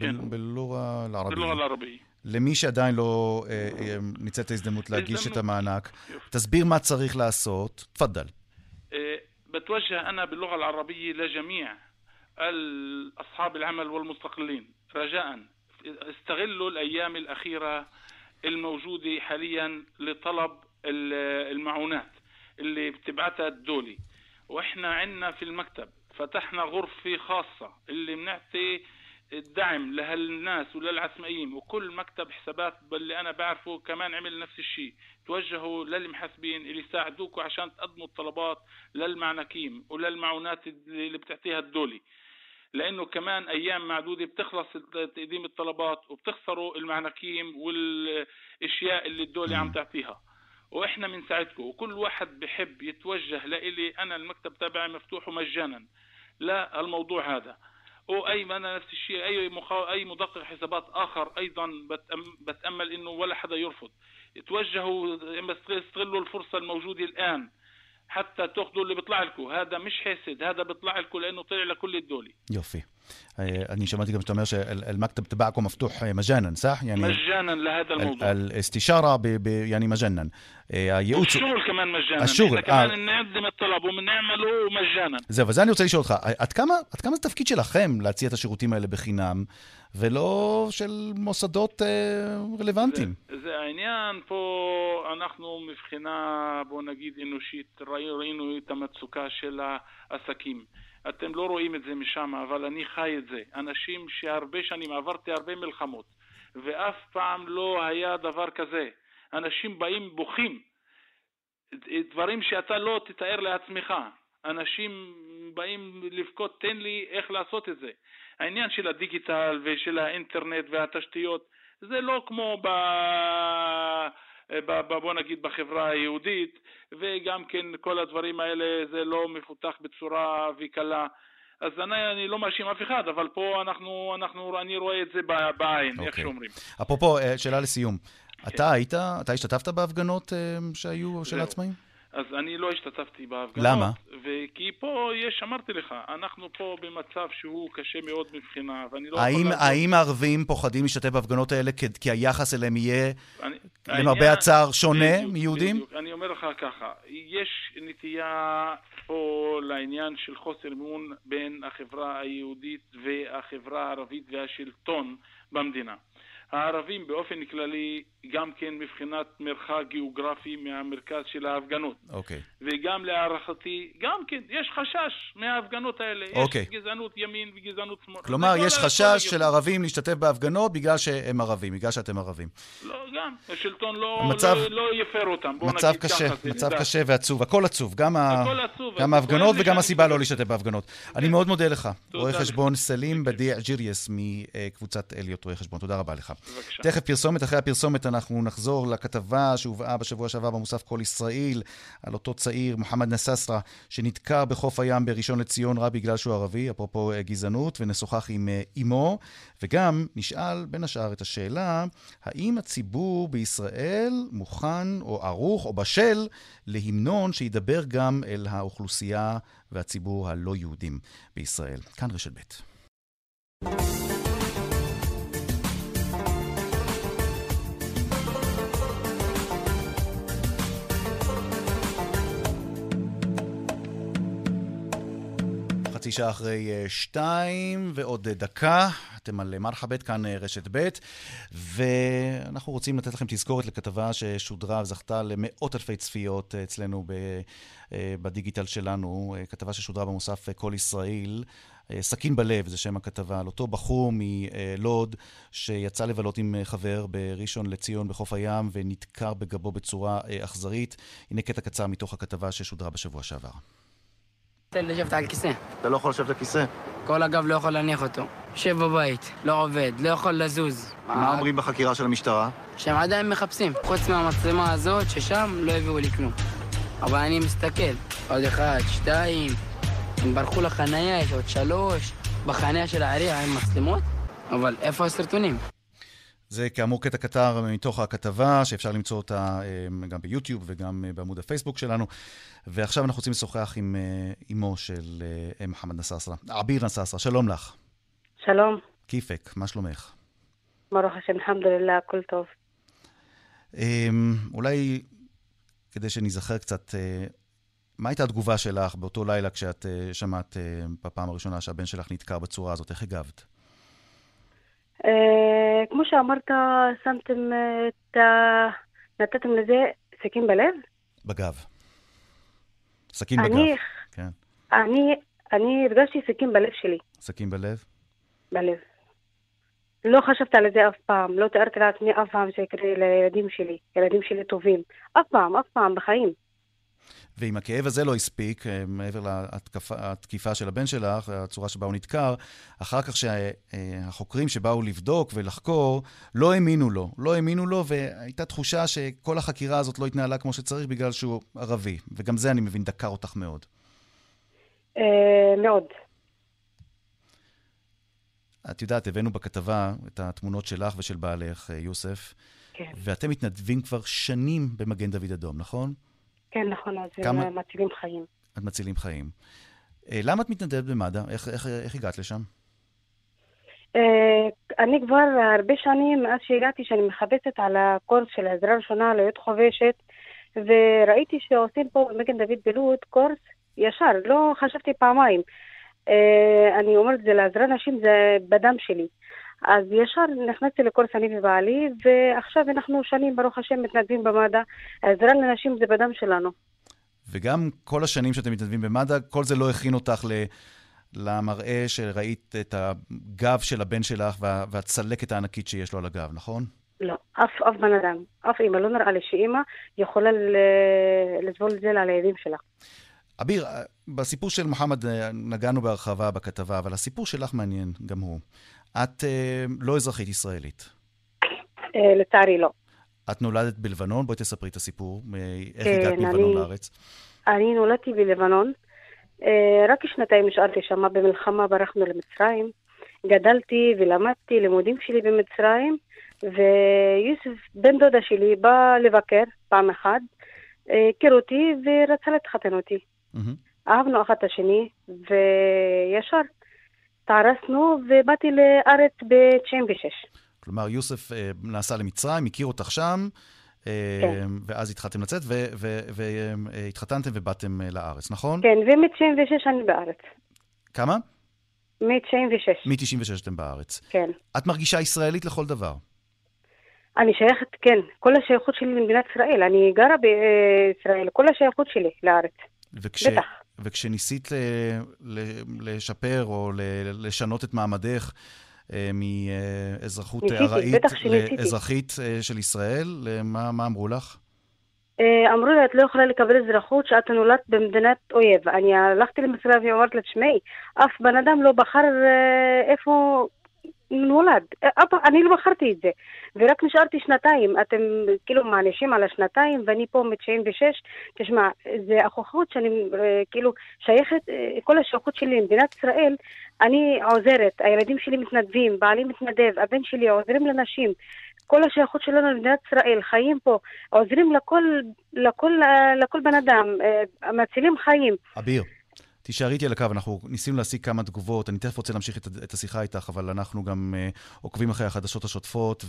כן. בלורה אל-ערבי. בלורה אל-ערבי. למי שעדיין לא אה, אה, ניצל את ההזדמנות להגיש את הזדמנות. המענק, תסביר מה צריך לעשות. תפדל. آه، بتوجه أنا باللغة العربية لجميع ال- أصحاب العمل والمستقلين رجاء استغلوا الأيام الأخيرة الموجودة حاليا لطلب ال- المعونات اللي بتبعتها الدولة وإحنا عندنا في المكتب فتحنا غرفة خاصة اللي بنعطي الدعم لهالناس وللعسمائيين وكل مكتب حسابات باللي أنا بعرفه كمان عمل نفس الشيء. توجهوا للمحاسبين اللي يساعدوكم عشان تقدموا الطلبات للمعنكين وللمعونات اللي بتعطيها الدولة. لأنه كمان أيام معدودة بتخلص تقديم الطلبات وبتخسروا المعنكين والأشياء اللي الدولة عم تعطيها. وإحنا بنساعدكم وكل واحد بحب يتوجه لإلي أنا المكتب تبعي مفتوح مجانا لا الموضوع هذا. أو أي أنا نفس الشيء أي أي مدقق حسابات آخر أيضا بتأمل إنه ولا حدا يرفض. توجهوا استغلوا الفرصة الموجودة الآن حتى تأخذوا اللي بيطلع لكم. هذا مش حاسد هذا بيطلع لكم لأنه طلع لكل الدولة. يوفي. אה, אני שמעתי גם שאתה אומר שהמכתב תבעכם מפתוח אה, מג'אנן, صح? يعني مجانا لهذا الموضوع الاستشارة ب- ب- يعني مجانا. אה, הייעוץ... والشغل كمان مجانا الشغل، احنا كمان آه. نقدم الطلب وبنعمله מג'אנה זהו, וזה אני רוצה לשאול אותך, עד כמה, עד כמה זה תפקיד שלכם להציע את השירותים האלה בחינם, ולא של מוסדות אה, רלוונטיים? זה, זה העניין פה, אנחנו מבחינה, בוא נגיד, אנושית, ראי- ראינו את המצוקה של העסקים. אתם לא רואים את זה משם, אבל אני חי את זה. אנשים שהרבה שנים, עברתי הרבה מלחמות, ואף פעם לא היה דבר כזה. אנשים באים בוכים, דברים שאתה לא תתאר לעצמך. אנשים באים לבכות, תן לי איך לעשות את זה. העניין של הדיגיטל ושל האינטרנט והתשתיות, זה לא כמו ב... ב... בוא נגיד בחברה היהודית, וגם כן כל הדברים האלה זה לא מפותח בצורה וקלה. אז אני, אני לא מאשים אף אחד, אבל פה אנחנו, אנחנו, אני רואה את זה בעין, איך אוקיי. שאומרים. אפרופו, אה, שאלה לסיום. אתה היית, אתה השתתפת בהפגנות אה, שהיו של זהו. העצמאים? אז אני לא השתתפתי בהפגנות. למה? וכי פה יש, אמרתי לך, אנחנו פה במצב שהוא קשה מאוד מבחינה, ואני לא האם, יכול... לעזור. האם הערבים פוחדים להשתתף בהפגנות האלה כי, כי היחס אליהם יהיה אני- למרבה העניין- הצער שונה בדיוק, מיהודים? בדיוק. אני אומר לך ככה, יש נטייה פה לעניין של חוסר אמון בין החברה היהודית והחברה הערבית והשלטון במדינה. הערבים באופן כללי גם כן מבחינת מרחק גיאוגרפי מהמרכז של ההפגנות. אוקיי. וגם להערכתי, גם כן, יש חשש מההפגנות האלה. אוקיי. יש גזענות ימין וגזענות שמאל. כלומר, יש ה- חשש של. ערבים להשתתף בהפגנות בגלל שהם ערבים, בגלל שאתם ערבים. לא, גם, השלטון לא, המצב- לא, לא יפר אותם. בוא מצב נגיד קשה, ככה, מצב נדע. קשה ועצוב, הכל עצוב, גם, ה... הכל עצוב, גם ההפגנות וגם הסיבה. לא להשתתף בהפגנות. אני מאוד מודה לך, רואה. חשבון סלים בדיע ג'יריאס מקבוצת אליוט רואי חשבון, תודה רבה לך. בבקשה. תכף פרסומת, אחרי הפרסומת אנחנו נחזור לכתבה שהובאה בשבוע שעבר במוסף כל ישראל, על אותו צעיר, מוחמד נססרה, שנדקר בחוף הים בראשון לציון רק בגלל שהוא ערבי, אפרופו אה, גזענות, ונשוחח עם אה, אמו, וגם נשאל בין השאר את השאלה, האם הציבור בישראל מוכן או ערוך או בשל להמנון שידבר גם אל האוכלוסייה והציבור הלא יהודים בישראל. כאן רשת ב'. חצי שעה אחרי אה, שתיים ועוד אה, דקה. אתם על אה, מרחבת, כאן רשת ב', ואנחנו רוצים לתת לכם תזכורת לכתבה ששודרה וזכתה למאות אלפי צפיות אצלנו בדיגיטל שלנו, כתבה ששודרה במוסף כל ישראל. סכין בלב, זה שם הכתבה, על אותו בחור מלוד שיצא לבלות עם חבר בראשון לציון בחוף הים ונדקר בגבו בצורה אכזרית. הנה קטע קצר מתוך הכתבה ששודרה בשבוע שעבר. תן לשבת על כיסא. אתה לא יכול לשבת על כיסא? כל הגב לא יכול להניח אותו. יושב בבית, לא עובד, לא יכול לזוז. מה אומרים בחקירה של המשטרה? שהם עדיין מחפשים. חוץ מהמצלמה הזאת, ששם לא הביאו לי כלום. אבל אני מסתכל, עוד אחד, שתיים, הם ברחו לחניה, יש עוד שלוש, בחניה של העירייה עם מצלמות, אבל איפה הסרטונים? זה כאמור קטע קטר מתוך הכתבה, שאפשר למצוא אותה אה, גם ביוטיוב וגם אה, בעמוד הפייסבוק שלנו. ועכשיו אנחנו רוצים לשוחח עם אה, אמו של מוחמד נסאסרה, עביר נסאסרה, שלום לך. שלום. כיפק, מה שלומך? ברוך השם, אלחמדולillah, הכל טוב. אולי כדי שניזכר קצת, מה הייתה התגובה שלך באותו לילה כשאת שמעת בפעם הראשונה שהבן שלך נדקר בצורה הזאת? איך הגבת? אה, כמו שאמרת, שמתם את ה... נתתם לזה סכין בלב? בגב. סכין בגב. אני, כן. אני, אני הרגשתי סכין בלב שלי. סכין בלב? בלב. לא חשבתי על זה אף פעם, לא תיארתי לעצמי אף פעם שיקרה לילדים שלי, ילדים שלי טובים. אף פעם, אף פעם, בחיים. ואם הכאב הזה לא הספיק, אה, מעבר לתקיפה של הבן שלך, הצורה שבה הוא נדקר, אחר כך שהחוקרים שבאו לבדוק ולחקור, לא האמינו לו. לא האמינו לו, והייתה תחושה שכל החקירה הזאת לא התנהלה כמו שצריך בגלל שהוא ערבי. וגם זה, אני מבין, דקר אותך מאוד. אה, מאוד. את יודעת, הבאנו בכתבה את התמונות שלך ושל בעלך, אה, יוסף. כן. ואתם מתנדבים כבר שנים במגן דוד אדום, נכון? כן, נכון, אז כמה... מצילים חיים. את מצילים חיים. אה, למה את מתנדבת במד"א? איך, איך, איך הגעת לשם? אה, אני כבר הרבה שנים, מאז שהגעתי, שאני מחפשת על הקורס של העזרה הראשונה להיות חובשת, וראיתי שעושים פה במגן דוד בלוד קורס ישר, לא חשבתי פעמיים. אה, אני אומרת, זה לעזרה נשים, זה בדם שלי. אז ישר נכנסתי לקורס אני ובעלי, ועכשיו אנחנו שנים, ברוך השם, מתנדבים במד"א. העזרה לנשים זה בדם שלנו. וגם כל השנים שאתם מתנדבים במד"א, כל זה לא הכין אותך ל... למראה שראית את הגב של הבן שלך וה... והצלקת הענקית שיש לו על הגב, נכון? לא, אף, אף בן אדם, אף אימא. לא נראה לי שאימא יכולה לסבול את זה על הילדים שלה. אביר, בסיפור של מוחמד אה, נגענו בהרחבה בכתבה, אבל הסיפור שלך מעניין גם הוא. את אה, לא אזרחית ישראלית. אה, לצערי לא. את נולדת בלבנון? בואי תספרי את הסיפור. איך כן, הגעת מלבנון לארץ? אני נולדתי בלבנון. אה, רק שנתיים נשארתי שם במלחמה, ברחנו למצרים. גדלתי ולמדתי לימודים שלי במצרים, ויוסף, בן דודה שלי, בא לבקר פעם אחת, הכיר אותי ורצה להתחתן אותי. Mm-hmm. אהבנו אחת את השני, וישר התארסנו ובאתי לארץ ב-96. כלומר, יוסף אה, נסע למצרים, הכיר אותך שם, אה, כן. ואז התחלתם לצאת, והתחתנתם ובאתם אה, לארץ, נכון? כן, ומ-96 אני בארץ. כמה? מ-96. מ-96 אתם בארץ. כן. את מרגישה ישראלית לכל דבר. אני שייכת, כן. כל השייכות שלי למדינת ישראל. אני גרה בישראל, כל השייכות שלי לארץ. וכש... בטח. וכשניסית לשפר או לשנות את מעמדך אה, מאזרחות ארעית לאזרחית אה, של ישראל, מה, מה אמרו לך? אה, אמרו לי, את לא יכולה לקבל אזרחות שאת נולדת במדינת אויב. אני הלכתי למשרד ואמרתי לה, תשמעי, אף בן אדם לא בחר איפה נולד. אני לא בחרתי את זה, ורק נשארתי שנתיים. אתם כאילו מענישים על השנתיים, ואני פה מ-96. תשמע, זה הכוחות שאני כאילו שייכת, כל השייכות שלי למדינת ישראל, אני עוזרת, הילדים שלי מתנדבים, בעלי מתנדב, הבן שלי עוזרים לנשים. כל השייכות שלנו למדינת ישראל, חיים פה, עוזרים לכל, לכל, לכל בן אדם, אה, מצילים חיים. אביר. תישארי איתי על הקו, אנחנו ניסינו להשיג כמה תגובות, אני תכף רוצה להמשיך את, את השיחה איתך, אבל אנחנו גם uh, עוקבים אחרי החדשות השוטפות,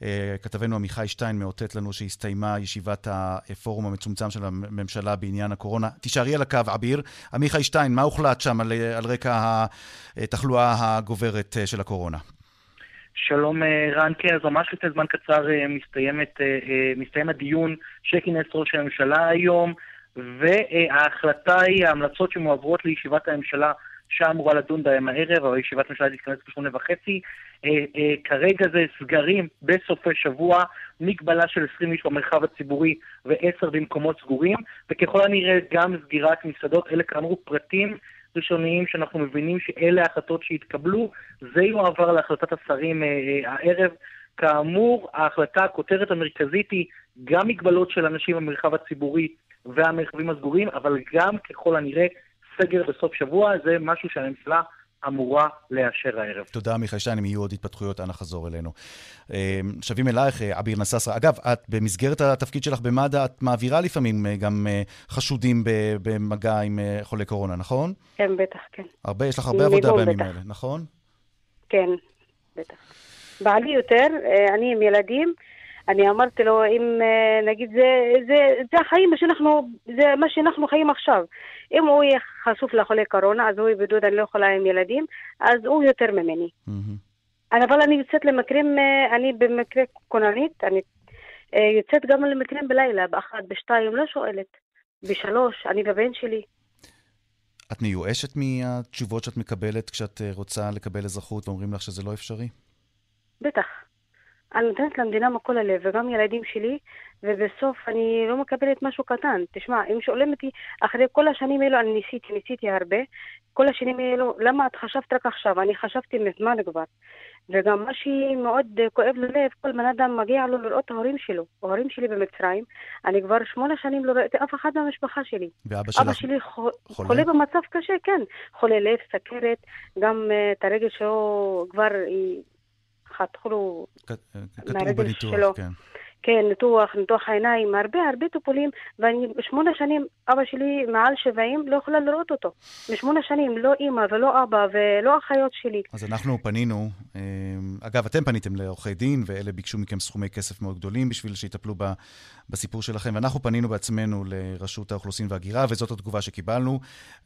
וכתבנו uh, עמיחי שטיין מאותת לנו שהסתיימה ישיבת הפורום המצומצם של הממשלה בעניין הקורונה. תישארי על הקו, עביר. עמיחי שטיין, מה הוחלט שם על, על רקע התחלואה הגוברת של הקורונה? שלום רן, כן, אז ממש לפני זמן קצר מסתיים הדיון שכינס ראש הממשלה היום. וההחלטה היא, ההמלצות שמועברות לישיבת הממשלה שאמורה לדון בהם הערב, אבל ישיבת ממשלה תתכנס בשמונה וחצי. אה, אה, כרגע זה סגרים בסופי שבוע, מגבלה של 20 איש במרחב הציבורי ו-10 במקומות סגורים, וככל הנראה גם סגירת מסעדות, אלה כאמור פרטים ראשוניים שאנחנו מבינים שאלה ההחלטות שהתקבלו, זה יועבר להחלטת השרים אה, אה, הערב. כאמור, ההחלטה, הכותרת המרכזית היא גם מגבלות של אנשים במרחב הציבורי והמרחבים הסגורים, אבל גם ככל הנראה סגר בסוף שבוע, זה משהו שהממשלה אמורה לאשר הערב. תודה, מיכאל שטיין. אם יהיו עוד התפתחויות, אנא חזור אלינו. אה, שבים אלייך, אה, עביר נססרה. אגב, את במסגרת התפקיד שלך במד"א, את מעבירה לפעמים אה, גם חשודים במגע עם חולי קורונה, נכון? כן, בטח, כן. הרבה, יש לך הרבה עבודה בימים האלה, נכון? כן, בטח. בעלי יותר, אני עם ילדים. אני אמרתי לו, אם נגיד, זה, זה, זה החיים שאנחנו, זה מה שאנחנו חיים עכשיו. אם הוא יהיה חשוף לחולי קורונה, אז הוא בבידוד, אני לא יכולה עם ילדים, אז הוא יותר ממני. אבל אני יוצאת למקרים, אה, אני במקרה כוננית, אני אה, יוצאת גם למקרים בלילה, באחת, בשתיים, לא שואלת. בשלוש, אני בבן שלי. את מיואשת מהתשובות שאת מקבלת כשאת אה, רוצה לקבל אזרחות ואומרים לך שזה לא אפשרי? בטח. אני נותנת למדינה מכל הלב, וגם ילדים שלי, ובסוף אני לא מקבלת משהו קטן. תשמע, אם שואלים אותי, אחרי כל השנים האלו, אני ניסיתי, ניסיתי הרבה, כל השנים האלו, למה את חשבת רק עכשיו? אני חשבתי מזמן כבר. וגם מה שמאוד כואב ללב, כל בן אדם מגיע לו לראות את ההורים שלו. ההורים שלי במצרים, אני כבר שמונה שנים לא ראיתי אף אחד מהמשפחה שלי. ואבא שלך אבא שלי חולה? חולה במצב קשה, כן. חולה לב, סכרת, גם uh, את הרגל שלו כבר חתכו לו מהרגל שלו. כן. כן, ניתוח, ניתוח העיניים, הרבה הרבה טיפולים, ואני בשמונה שנים, אבא שלי מעל 70, לא יכולה לראות אותו. בשמונה שנים, לא אימא ולא אבא ולא אחיות שלי. אז אנחנו פנינו, אה, אגב, אתם פניתם לעורכי דין, ואלה ביקשו מכם סכומי כסף מאוד גדולים בשביל שיטפלו ב, בסיפור שלכם, ואנחנו פנינו בעצמנו לרשות האוכלוסין וההגירה, וזאת התגובה שקיבלנו.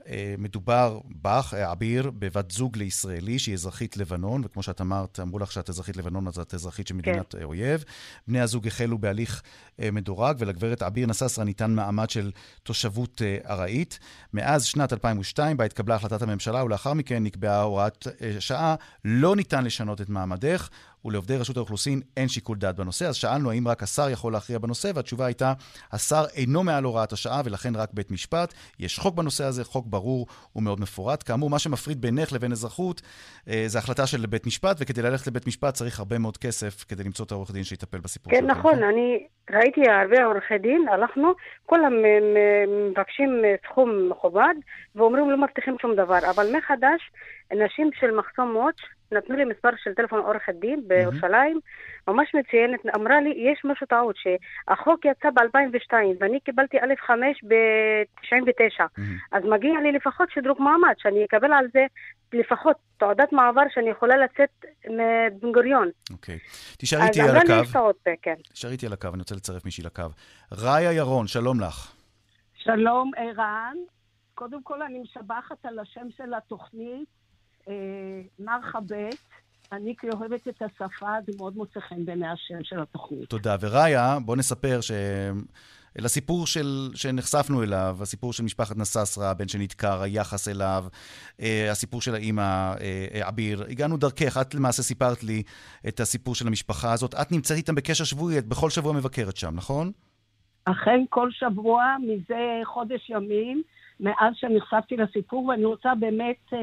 אה, מדובר בך, עביר, בבת זוג לישראלי, שהיא אזרחית לבנון, וכמו שאת אמרת, אמרו לך שאת אזרחית לבנון, אז את אזרחית של מדינת כן. אויב. בני הזוג החלו בהליך אה, מדורג, ולגברת עביר נססרה ניתן מעמד של תושבות אה, ארעית. מאז שנת 2002, בה התקבלה החלטת הממשלה, ולאחר מכן נקבעה הוראת שעה, לא ניתן לשנות את מעמדך. ולעובדי רשות האוכלוסין אין שיקול דעת בנושא. אז שאלנו האם רק השר יכול להכריע בנושא, והתשובה הייתה, השר אינו מעל הוראת השעה ולכן רק בית משפט. יש חוק בנושא הזה, חוק ברור ומאוד מפורט. כאמור, מה שמפריד בינך לבין אזרחות אה, זה החלטה של בית משפט, וכדי ללכת לבית משפט צריך הרבה מאוד כסף כדי למצוא את העורך דין שיטפל בסיפור כן, נכון, נכון, אני ראיתי הרבה עורכי דין, הלכנו, כולם מבקשים סכום מכובד, ואומרים לא מבטיחים שום דבר, אבל מחדש, נשים של מחסום מוץ' נתנו לי מספר של טלפון עורכת דין בירושלים, ממש מציינת, אמרה לי, יש משהו טעות, שהחוק יצא ב-2002 ואני קיבלתי א'5 ב-99, אז מגיע לי לפחות שדרוג מעמד, שאני אקבל על זה לפחות תעודת מעבר שאני יכולה לצאת מבן גוריון. אוקיי. תשארי איתי על הקו. כן. תשארי איתי על הקו, אני רוצה לצרף מישהי לקו. ראיה ירון, שלום לך. שלום, ערן. קודם כל, אני משבחת על השם של התוכנית. אה, מרחבת. אני כאוהבת את השפה, זה מאוד מוצא חן בעיני השם של התוכנית. תודה. וראיה, בוא נספר ש... לסיפור של, שנחשפנו אליו, הסיפור של משפחת נססרה, הבן שנדקר, היחס אליו, אה, הסיפור של האימא אה, עביר. הגענו דרכך, את למעשה סיפרת לי את הסיפור של המשפחה הזאת. את נמצאת איתם בקשר שבועי, את בכל שבוע מבקרת שם, נכון? אכן, כל שבוע, מזה חודש ימים, מאז שנחשפתי לסיפור, ואני רוצה באמת אה,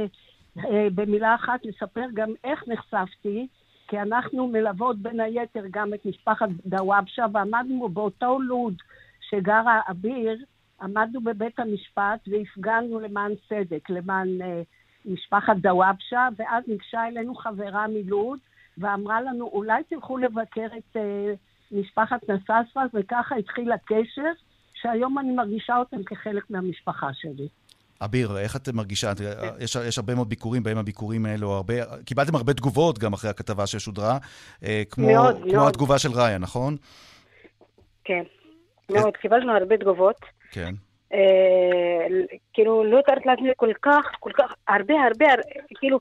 במילה אחת לספר גם איך נחשפתי, כי אנחנו מלוות בין היתר גם את משפחת דוואבשה, ועמדנו באותו לוד שגרה אביר, עמדנו בבית המשפט והפגנו למען צדק, למען uh, משפחת דוואבשה, ואז ניגשה אלינו חברה מלוד ואמרה לנו, אולי תלכו לבקר את uh, משפחת נססרה, וככה התחיל הקשר, שהיום אני מרגישה אותם כחלק מהמשפחה שלי. אביר, איך את מרגישה? יש, יש הרבה מאוד ביקורים, בהם הביקורים האלו, הרבה, קיבלתם הרבה תגובות גם אחרי הכתבה ששודרה, אה, כמו, מאוד, כמו מאוד. התגובה של ראיה, נכון? כן, מאוד, את... קיבלנו הרבה תגובות. כן. אה, כאילו, לא תארת לעצמי כל כך, כל כך, הרבה, הרבה, כאילו,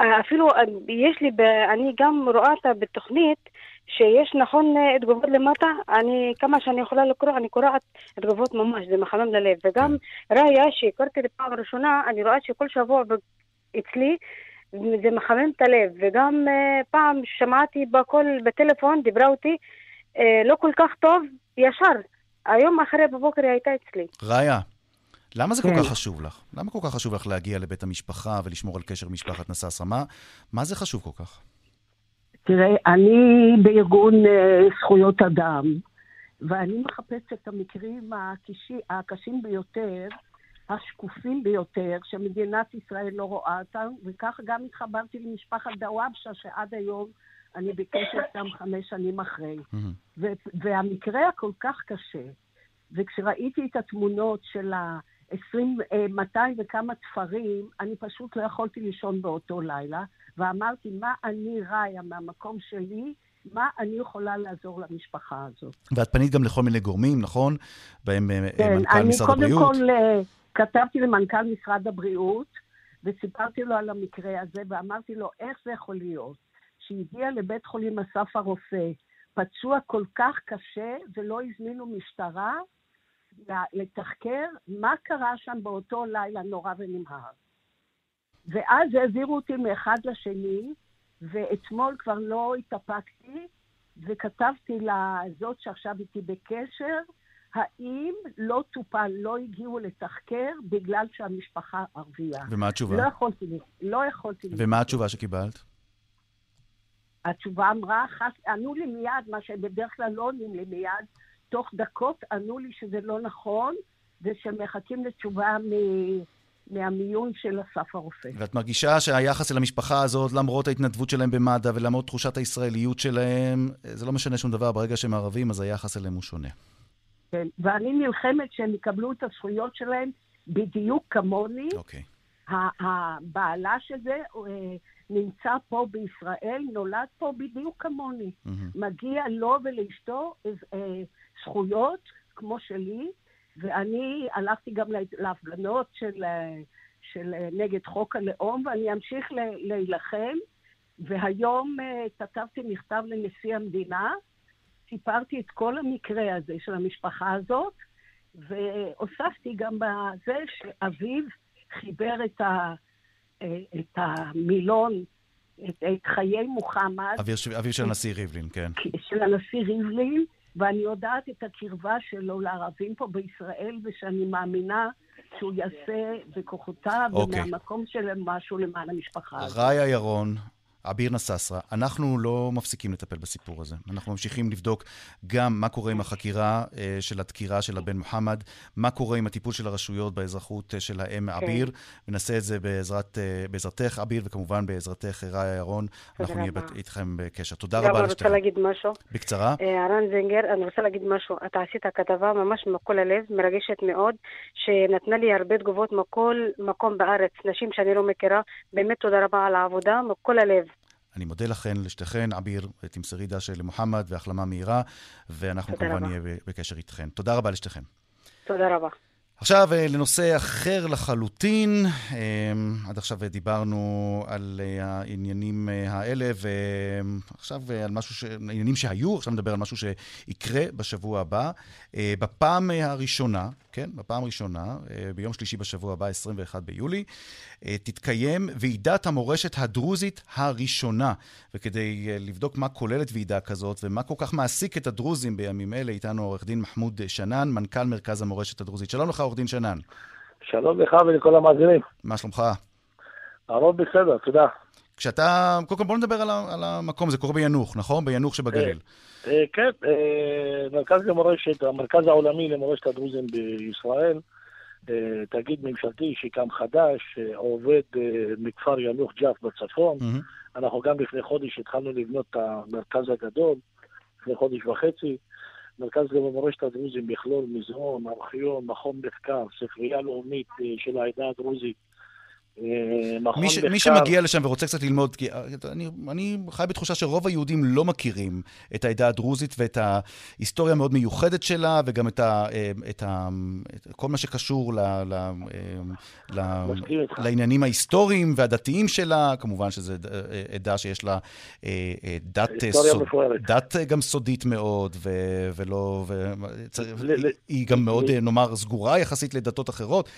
אה, אפילו אה, יש לי, אני גם רואה אותה בתוכנית, שיש נכון אה, תגובות למטה, אני, כמה שאני יכולה לקרוא, אני קוראת תגובות ממש, זה מחמם ללב. וגם ראיה שהכרתי לפעם ראשונה, אני רואה שכל שבוע אצלי, זה מחמם את הלב. וגם uh, פעם שמעתי בקול בטלפון, דיברה אותי, uh, לא כל כך טוב, ישר. היום אחרי בבוקר היא הייתה אצלי. ראיה, למה זה כל כן. כך חשוב לך? למה כל כך חשוב לך להגיע לבית המשפחה ולשמור על קשר משפחת נסאסרה? מה, מה זה חשוב כל כך? תראה, אני בארגון אה, זכויות אדם, ואני מחפשת את המקרים הקשי, הקשים ביותר, השקופים ביותר, שמדינת ישראל לא רואה אותם, וכך גם התחברתי למשפחת דוואבשה, שעד היום אני בקשר איתם חמש שנים אחרי. ו- והמקרה הכל כך קשה, וכשראיתי את התמונות של ה-20, 200 וכמה תפרים, אני פשוט לא יכולתי לישון באותו לילה, ואמרתי, מה אני ראיה מהמקום שלי, מה אני יכולה לעזור למשפחה הזאת. ואת פנית גם לכל מיני גורמים, נכון? בהם אה, כן, מנכ"ל אני משרד קודם הבריאות. כל אה, כתבתי למנכ"ל משרד הבריאות, וסיפרתי לו על המקרה הזה, ואמרתי לו, איך זה יכול להיות שהגיע לבית חולים אסף הרופא, פצוע כל כך קשה, ולא הזמינו משטרה לתחקר מה קרה שם באותו לילה נורא ונמהר. ואז העבירו אותי מאחד לשני, ואתמול כבר לא התאפקתי, וכתבתי לזאת שעכשיו איתי בקשר, האם לא טופל, לא הגיעו לתחקר בגלל שהמשפחה ערבייה. ומה התשובה? לא יכולתי, לא יכולתי. ומה התשובה שקיבלת? התשובה אמרה, חס- ענו לי מיד, מה שבדרך כלל לא עונים לי מיד, תוך דקות ענו לי שזה לא נכון, ושמחכים לתשובה מ- מהמיון של אסף הרופא. ואת מרגישה שהיחס אל המשפחה הזאת, למרות ההתנדבות שלהם במד"א ולמרות תחושת הישראליות שלהם, זה לא משנה שום דבר, ברגע שהם ערבים, אז היחס אליהם הוא שונה. כן, ואני נלחמת שהם יקבלו את הזכויות שלהם בדיוק כמוני. אוקיי. הבעלה של זה אה, נמצא פה בישראל, נולד פה בדיוק כמוני. מגיע לו ולאשתו אה, זכויות כמו שלי, ואני הלכתי גם לה- להפגנות של, אה, של אה, נגד חוק הלאום, ואני אמשיך להילחם. והיום אה, כתבתי מכתב לנשיא המדינה, סיפרתי את כל המקרה הזה של המשפחה הזאת, והוספתי גם בזה שאביו חיבר את, ה, את המילון, את, את חיי מוחמד, אביו של- אביו של הנשיא ריבלין, כן. של הנשיא ריבלין, ואני יודעת את הקרבה שלו לערבים פה בישראל, ושאני מאמינה שהוא יעשה בכוחותיו אוקיי. ומהמקום שלהם משהו למען המשפחה הזאת. ראיה ירון, עביר נסאסרה, אנחנו לא מפסיקים לטפל בסיפור הזה. אנחנו ממשיכים לבדוק גם מה קורה עם החקירה אה, של הדקירה של הבן מוחמד, מה קורה עם הטיפול של הרשויות באזרחות אה, של האם עביר, ונעשה את זה בעזרת, אה, בעזרתך, עביר, וכמובן בעזרתך, ראיה ירון. אנחנו נהיה. בת- איתכם בקשר. תודה רבה אני רוצה לשתיכם. להגיד משהו. בקצרה. אה, רן זינגר, אני רוצה להגיד משהו. אתה עשית כתבה ממש מכל הלב, מרגשת מאוד, שנתנה לי הרבה תגובות מכל מקום בארץ, נשים שאני לא מכירה. באמת תודה רבה על העבודה, מכל הלב. אני מודה לכן, לשתיכן, עביר, תמסרי דשא למוחמד והחלמה מהירה, ואנחנו כמובן. נהיה בקשר איתכן. תודה רבה לשתיכן. תודה רבה. עכשיו אה, לנושא אחר לחלוטין. אה, עד עכשיו אה, דיברנו על אה, העניינים האלה, ועכשיו על משהו, ש... עניינים שהיו, עכשיו נדבר על משהו שיקרה בשבוע הבא. בפעם הראשונה, כן, בפעם הראשונה, ביום שלישי בשבוע הבא, 21 ביולי, תתקיים ועידת המורשת הדרוזית הראשונה. וכדי אה, לבדוק מה כוללת ועידה כזאת ומה כל כך מעסיק את הדרוזים בימים אלה, איתנו עורך דין מחמוד שנן, מנכ"ל מרכז המורשת הדרוזית. שלום לך, עורך דין שנן. שלום לך ולכל המאזינים. מה שלומך? הרוב בסדר, תודה. כשאתה, קודם כל בוא נדבר על, ה- על המקום, זה קורה ביאנוח, נכון? ביאנוח שבגליל. אה, כן, אה, מרכז למורשת, המרכז העולמי למורשת הדרוזים בישראל, אה, תאגיד ממשלתי שקם חדש, עובד אה, מכפר ינוח ג'ף בצפון. אנחנו גם לפני חודש התחלנו לבנות את המרכז הגדול, לפני חודש וחצי. מרכז למורשת הדרוזים יכלול מזרון, ארכיון, מכון מחקר, ספרייה לאומית אה, של העדה הדרוזית, מי, ש. מי שמגיע לשם ורוצה קצת ללמוד, כי אה, אני, אני חי בתחושה שרוב היהודים לא מכירים את העדה הדרוזית ואת ההיסטוריה המאוד מיוחדת שלה, וגם את, ה, אה, את, ה, את כל מה שקשור ל, ל, ל, לעניינים ההיסטוריים והדתיים שלה. כמובן שזו עדה שיש לה דת, סוד, דת גם סודית מאוד, ו, ולא... ו, ל, היא, גם מאוד. נאמר, סגורה יחסית לדתות אחרות,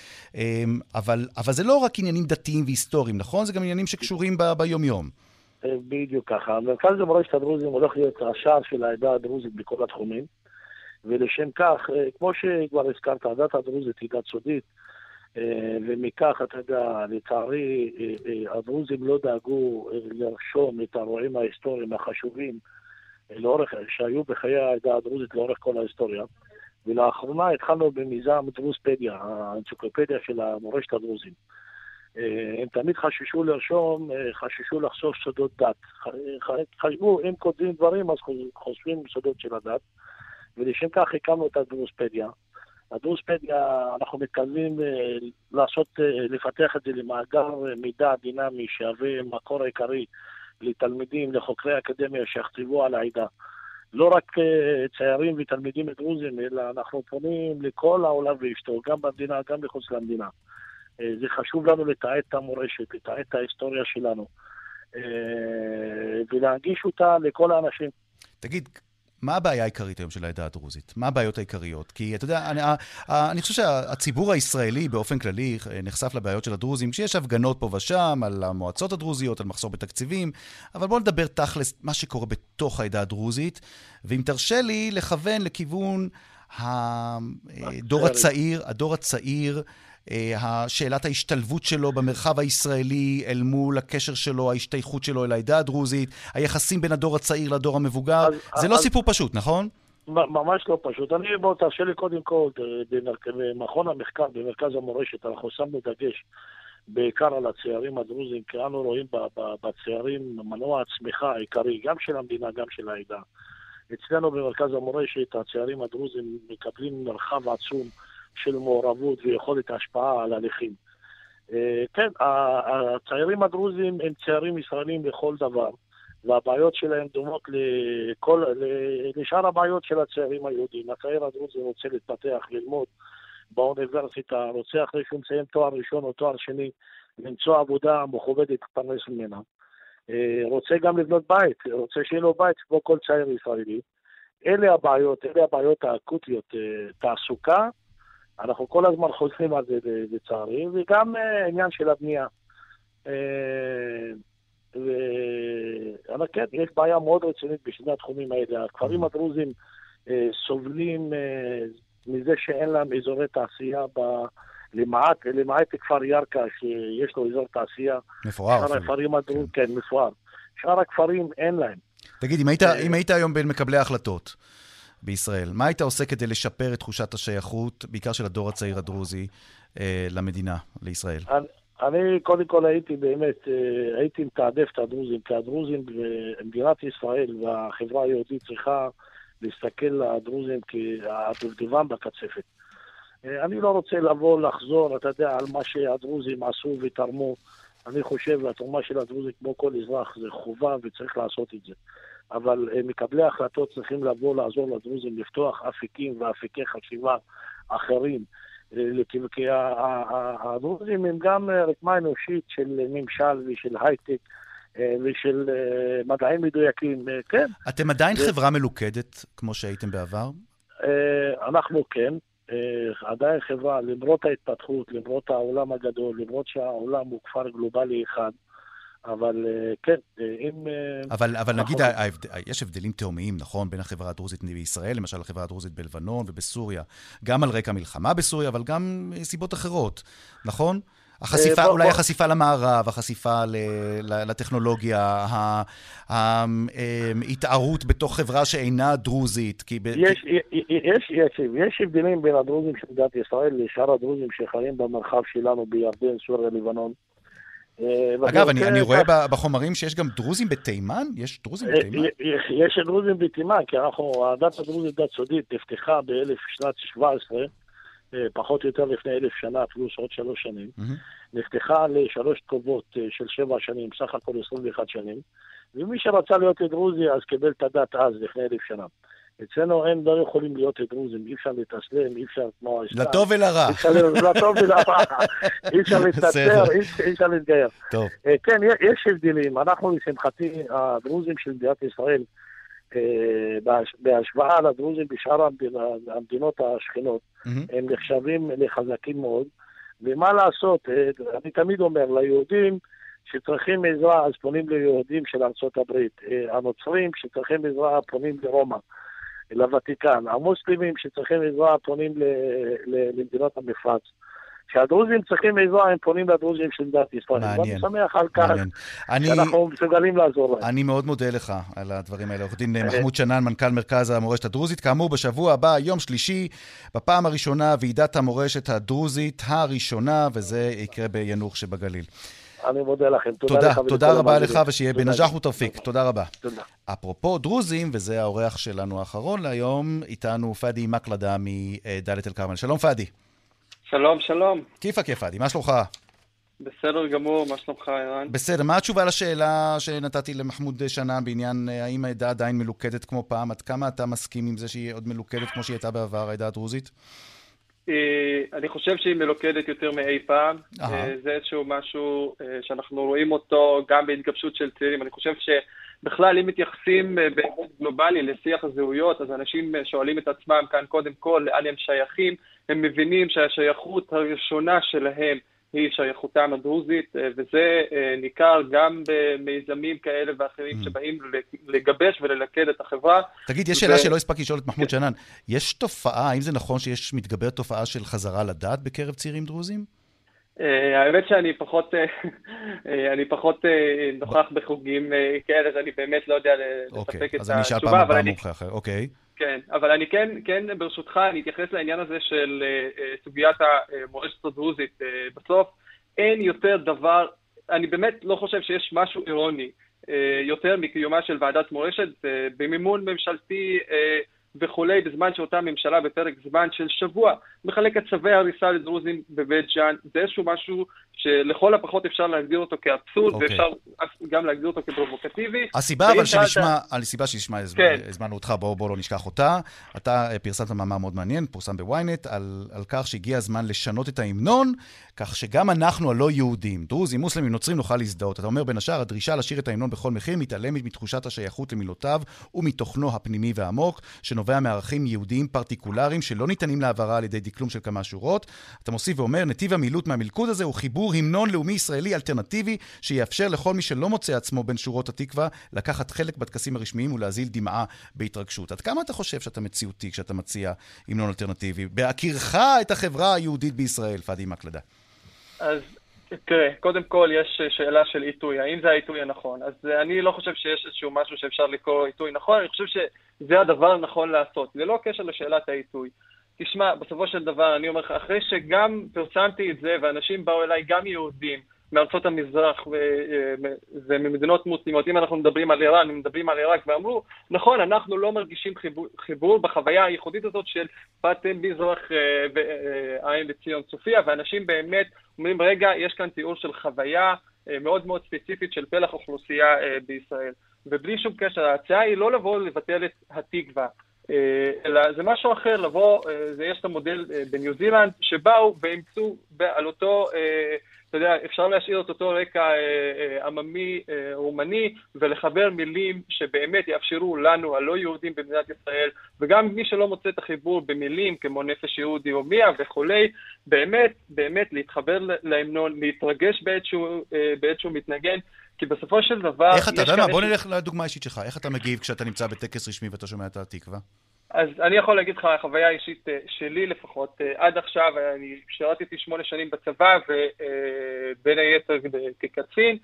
אבל, אבל זה לא רק עניינים דתיים והיסטוריים, נכון? זה גם עניינים שקשורים ב- ביומיום. אה, בדיוק ככה. המרכז למורשת הדרוזים הולך להיות השער של העדה הדרוזית בכל התחומים, ולשם כך, אה, כמו שכבר הזכרת, הדת הדרוזית היא דת סודית, אה, ומכך, אתה יודע, לצערי, הדרוזים לא דאגו לרשום את האירועים ההיסטוריים החשובים לאורך, שהיו בחיי העדה הדרוזית לאורך כל ההיסטוריה. ולאחרונה התחלנו במיזם דרוזפדיה, האנציקלופדיה של המורשת הדרוזים. אה, הם תמיד חששו לרשום, אה, חששו לחשוף סודות דת. חשבו, אם כותבים דברים, אז חושפים סודות של הדת, ולשם כך הקמנו את הדרוספדיה. הדרוספדיה, אנחנו מתכוונים אה, לעשות, לפתח את זה למאגר מידע דינמי שיהווה מקור עיקרי לתלמידים, לחוקרי אקדמיה שיכתבו על העדה. לא רק ציירים ותלמידים דרוזים, אלא אנחנו פונים לכל העולם ואשתו, גם במדינה, גם מחוץ למדינה. אה, זה חשוב לנו לתעד את המורשת, לתעד את ההיסטוריה שלנו, אה, ולהנגיש אותה לכל האנשים. תגיד, מה הבעיה העיקרית היום של העדה הדרוזית? מה הבעיות העיקריות? כי אתה יודע, אני, אני חושב שהציבור הישראלי באופן כללי אה, נחשף לבעיות של הדרוזים, כשיש הפגנות פה ושם על המועצות הדרוזיות, על מחסור בתקציבים, אבל בואו נדבר תכלס מה שקורה בתוך העדה הדרוזית, ואם תרשה לי לכוון לכיוון הדור הצעיר, הדור הצעיר אה, שאלת ההשתלבות שלו במרחב הישראלי אל מול הקשר שלו, ההשתייכות שלו אל העדה הדרוזית, היחסים בין הדור הצעיר לדור המבוגר. אז, זה אז, לא אז... סיפור פשוט, נכון? ממש לא פשוט. אני, בוא, תרשה לי קודם כל, במכון המחקר, במרכז המורשת, אנחנו שמנו דגש בעיקר על הצעירים הדרוזים, כי אנו רואים בצעירים מנוע הצמיחה העיקרי, גם של המדינה, גם של העדה. אצלנו במרכז המורשת, הצעירים הדרוזים מקבלים מרחב עצום. של מעורבות ויכולת השפעה על הליכים. אה, כן, הצעירים הדרוזים הם צעירים ישראלים לכל דבר, והבעיות שלהם דומות לכל, לשאר הבעיות של הצעירים היהודים. הצעיר הדרוזי רוצה להתפתח, ללמוד באוניברסיטה, רוצה אחרי שהוא מסיים תואר ראשון או תואר שני, למצוא עבודה מכובדת להתפרנס ממנה. אה, רוצה גם לבנות בית, רוצה שיהיה לו בית כמו כל צעיר ישראלי. אלה הבעיות, אלה הבעיות האקוטיות, אה, תעסוקה, אנחנו כל הזמן חוזרים על זה לצערי, וגם uh, עניין של הבנייה. אבל כן, יש בעיה מאוד רצינית בשני התחומים האלה. הכפרים mm-hmm. הדרוזים uh, סובלים מזה שאין להם אזורי תעשייה ב... למעט, למעט כפר ירכא, שיש לו אזור תעשייה. מפואר. שאר הכפרים הדרוזים, כן, מפואר. שאר הכפרים אין להם. תגיד, אם היית, אם היית היום בין מקבלי ההחלטות, בישראל. מה היית עושה כדי לשפר את תחושת השייכות, בעיקר של הדור הצעיר הדרוזי, אה, למדינה, לישראל? אני, קודם כל הייתי באמת, אה, הייתי מתעדף את הדרוזים, כי הדרוזים במדינת ישראל והחברה היהודית צריכה להסתכל על הדרוזים כהדובדבן בקצפת. אה, אני לא רוצה לבוא, לחזור, אתה יודע, על מה שהדרוזים עשו ותרמו. אני חושב, שהתרומה של הדרוזים, כמו כל אזרח, זה חובה וצריך לעשות את זה. אבל אה, מקבלי ההחלטות צריכים לבוא לעזור לדרוזים לפתוח אפיקים ואפיקי חשיבה אחרים. אה, כי הדרוזים הם גם אה, רקמה אנושית של ממשל ושל הייטק ושל מדעים מדויקים, כן. אתם עדיין חברה מלוכדת, כמו שהייתם בעבר? אנחנו כן. עדיין חברה, למרות ההתפתחות, למרות העולם הגדול, למרות שהעולם הוא כפר גלובלי אחד, אבל אה, כן, אה, אם... אה, אבל, אבל נגיד, ההבד... יש הבדלים תהומיים, נכון, בין החברה הדרוזית בישראל, למשל החברה הדרוזית בלבנון ובסוריה, גם על רקע מלחמה בסוריה, אבל גם סיבות אחרות, נכון? החשיפה, בוא, אולי בוא. החשיפה למערב, החשיפה ל, ל, לטכנולוגיה, ההתערות בתוך חברה שאינה דרוזית. כי ב... יש, יש, יש, יש הבדלים בין הדרוזים של מדינת ישראל לשאר הדרוזים שחיים במרחב שלנו בירדן, סוריה, לבנון. אה, אגב, אני, אני רואה בחומרים שיש גם דרוזים בתימן? יש דרוזים אה, בתימן? יש דרוזים בתימן, כי אנחנו, הדת הדרוזית דת סודית נפתחה ב-1717, אה, פחות או יותר לפני אלף שנה, פלוס עוד שלוש שנים. נפתחה לשלוש תקופות אה, של שבע שנים, סך הכל 21 שנים, ומי שרצה להיות דרוזי אז קיבל את הדת אז, לפני אלף שנה. אצלנו הם לא יכולים להיות דרוזים, אי אפשר להתאסלם, אי אפשר כמו. לטוב ולרע. לטוב ולרע. אי אפשר בסדר. אי אפשר- להתגייר. טוב. אה, כן, יש הבדלים. אנחנו, לשמחתי, הדרוזים של מדינת ישראל, אה, בהש- בהשוואה לדרוזים בשאר המדינות השכנות, הם נחשבים לחזקים מאוד. ומה לעשות, אה, אני תמיד אומר, ליהודים שצריכים עזרה, אז פונים ליהודים של ארצות הברית. אה, הנוצרים שצריכים עזרה, פונים לרומא, לוותיקן. המוסלמים שצריכים עזרה, פונים ל- ל- למדינות המפרץ. כשהדרוזים צריכים עזרה, הם פונים לדרוזים של מדינת ישראל. ואני מעניין. שמח על כך שאנחנו מסוגלים לעזור להם. אני מאוד מודה לך על הדברים האלה. עורך דין מחמוד שנאן, מנכ"ל מרכז המורשת הדרוזית. כאמור, בשבוע הבא, יום שלישי, בפעם הראשונה, ועידת המורשת הדרוזית הראשונה, וזה יקרה ביאנוח שבגליל. אני מודה לכם. תודה, תודה, לך תודה רבה לך. ושיהיה תודה. בנג'אח ותרפיק. תודה רבה. תודה. אפרופו דרוזים, וזה האורח שלנו האחרון להיום, איתנו פאדי מקלדה מדאלית אל-כרמל. שלום פאדי. שלום, שלום. כיפה כיף פאדי, מה שלומך? בסדר גמור, מה שלומך, ערן? בסדר, מה התשובה לשאלה שנתתי למחמוד שנאן בעניין אה, האם העדה עדיין מלוכדת כמו פעם? עד כמה אתה מסכים עם זה שהיא עוד מלוכדת כמו שהיא הייתה בעבר, העדה הדרוזית? אה, אני חושב שהיא מלוכדת יותר מאי פעם. אה, זה איזשהו משהו אה, שאנחנו רואים אותו גם בהתגבשות של צעירים. אני חושב שבכלל, אם מתייחסים בהיבט גלובלי לשיח הזהויות, אז אנשים שואלים את עצמם כאן קודם כל לאן הם שייכים. הם מבינים שהשייכות הראשונה שלהם היא שייכותם הדרוזית, אה, וזה אה, ניכר גם במיזמים כאלה ואחרים שבאים לגבש וללכד את החברה. תגיד, יש שאלה ו- שלא הספקתי לשאול את מחמוד שנאן. יש תופעה, האם זה נכון שיש מתגברת תופעה של חזרה לדת בקרב צעירים דרוזים? אה, האמת שאני פחות, אני פחות נוכח בחוגים כאלה, אז אני באמת לא יודע אוקיי, לספק את אז אני אשאל פעם התשובה, אבל הבאה אני, מומחה אחר. אוקיי. כן, אבל אני כן, כן, ברשותך, אני אתייחס לעניין הזה של אה, אה, סוגיית המורשת הדרוזית. אה, בסוף אין יותר דבר, אני באמת לא חושב שיש משהו אירוני יותר מקיומה של ועדת מורשת במימון ממשלתי וכולי, בזמן שאותה ממשלה בפרק זמן של שבוע מחלקת צווי הריסה לדרוזים בבית ג'אן. זה איזשהו משהו שלכל הפחות אפשר להגדיר אותו כאבסורד, אוקיי. ואפשר גם להגדיר אותו כפרובוקטיבי. הסיבה אבל שנשמע, הסיבה שנשמע, כן. הזמנו אותך, בואו בוא לא נשכח אותה. אתה אה, פרסמת מאמר מאוד מעניין, פורסם בוויינט, על, על כך שהגיע הזמן לשנות את ההמנון, כך שגם אנחנו הלא יהודים, דרוזים, מוסלמים, נוצרים, נוכל להזדהות. אתה אומר בין השאר, הדרישה לשיר את ההמנון בכל מחיר מתעלמת מתחושת השייכות למילותיו ומתוכנו הפנימי והעמוק, שנובע מערכים יהודיים פרטיקולריים שלא ניתנים להעברה על ידי דקלום של כמה שורות. אתה מוסיף ואומר, נתיב המילוט מהמלכוד הזה הוא חיבור המנון לאומי ישראלי אלטרנטיבי, שיאפשר לכל מי שלא מוצא עצמו בין שורות התקווה, לקחת חלק בטקסים הרשמיים ולהזיל דמעה בהתרגשות. עד כמה אתה חושב שאתה מציאותי כשאתה מציע המנון אלטרנטיבי? בהכירך את החברה היהודית בישראל, פאדי מקלדה. אז תראה, קודם כל יש שאלה של עיתוי, האם זה העיתוי הנכון? אז אני לא חושב שיש איזשהו משהו שאפשר לקרוא עיתוי נכון, אני חושב שזה הדבר הנכון לעשות, ללא קשר לשאלת העיתוי. תשמע, בסופו של דבר אני אומר לך, אחרי שגם פרסמתי את זה, ואנשים באו אליי, גם יהודים, מארצות המזרח ו- אה, וממדינות מוסלמות, אם אנחנו מדברים על איראן, אם מדברים על עיראק, ואמרו, נכון, אנחנו לא מרגישים חיבור, חיבור בחוויה הייחודית הזאת של באתם מזרח אה, ועין לציון צופיה, ואנשים באמת אומרים, רגע, יש כאן תיאור של חוויה אה, מאוד מאוד ספציפית של פלח אוכלוסייה אה, בישראל. ובלי שום קשר, ההצעה היא לא לבוא לבטל את התקווה, אה, אלא זה משהו אחר, לבוא, אה, זה יש את המודל אה, בניו זילנד, שבאו ואימצו על אותו, אה, אתה יודע, אפשר להשאיר את אותו רקע אה, אה, עממי, אה, רומני, ולחבר מילים שבאמת יאפשרו לנו, הלא יהודים במדינת ישראל, וגם מי שלא מוצא את החיבור במילים כמו נפש יהודי הומיה וכולי, באמת, באמת להתחבר להמנון, להתרגש בעת שהוא, אה, בעת שהוא מתנגן, כי בסופו של דבר... איך אתה, אתה יודע מה, בוא נלך לדוגמה האישית שלך. איך אתה מגיב כשאתה נמצא בטקס רשמי ואתה שומע את התקווה? אז אני יכול להגיד לך, החוויה האישית אה, שלי לפחות, אה, עד עכשיו, אני שירתתי שמונה שנים בצבא, ובין היתר כקצין,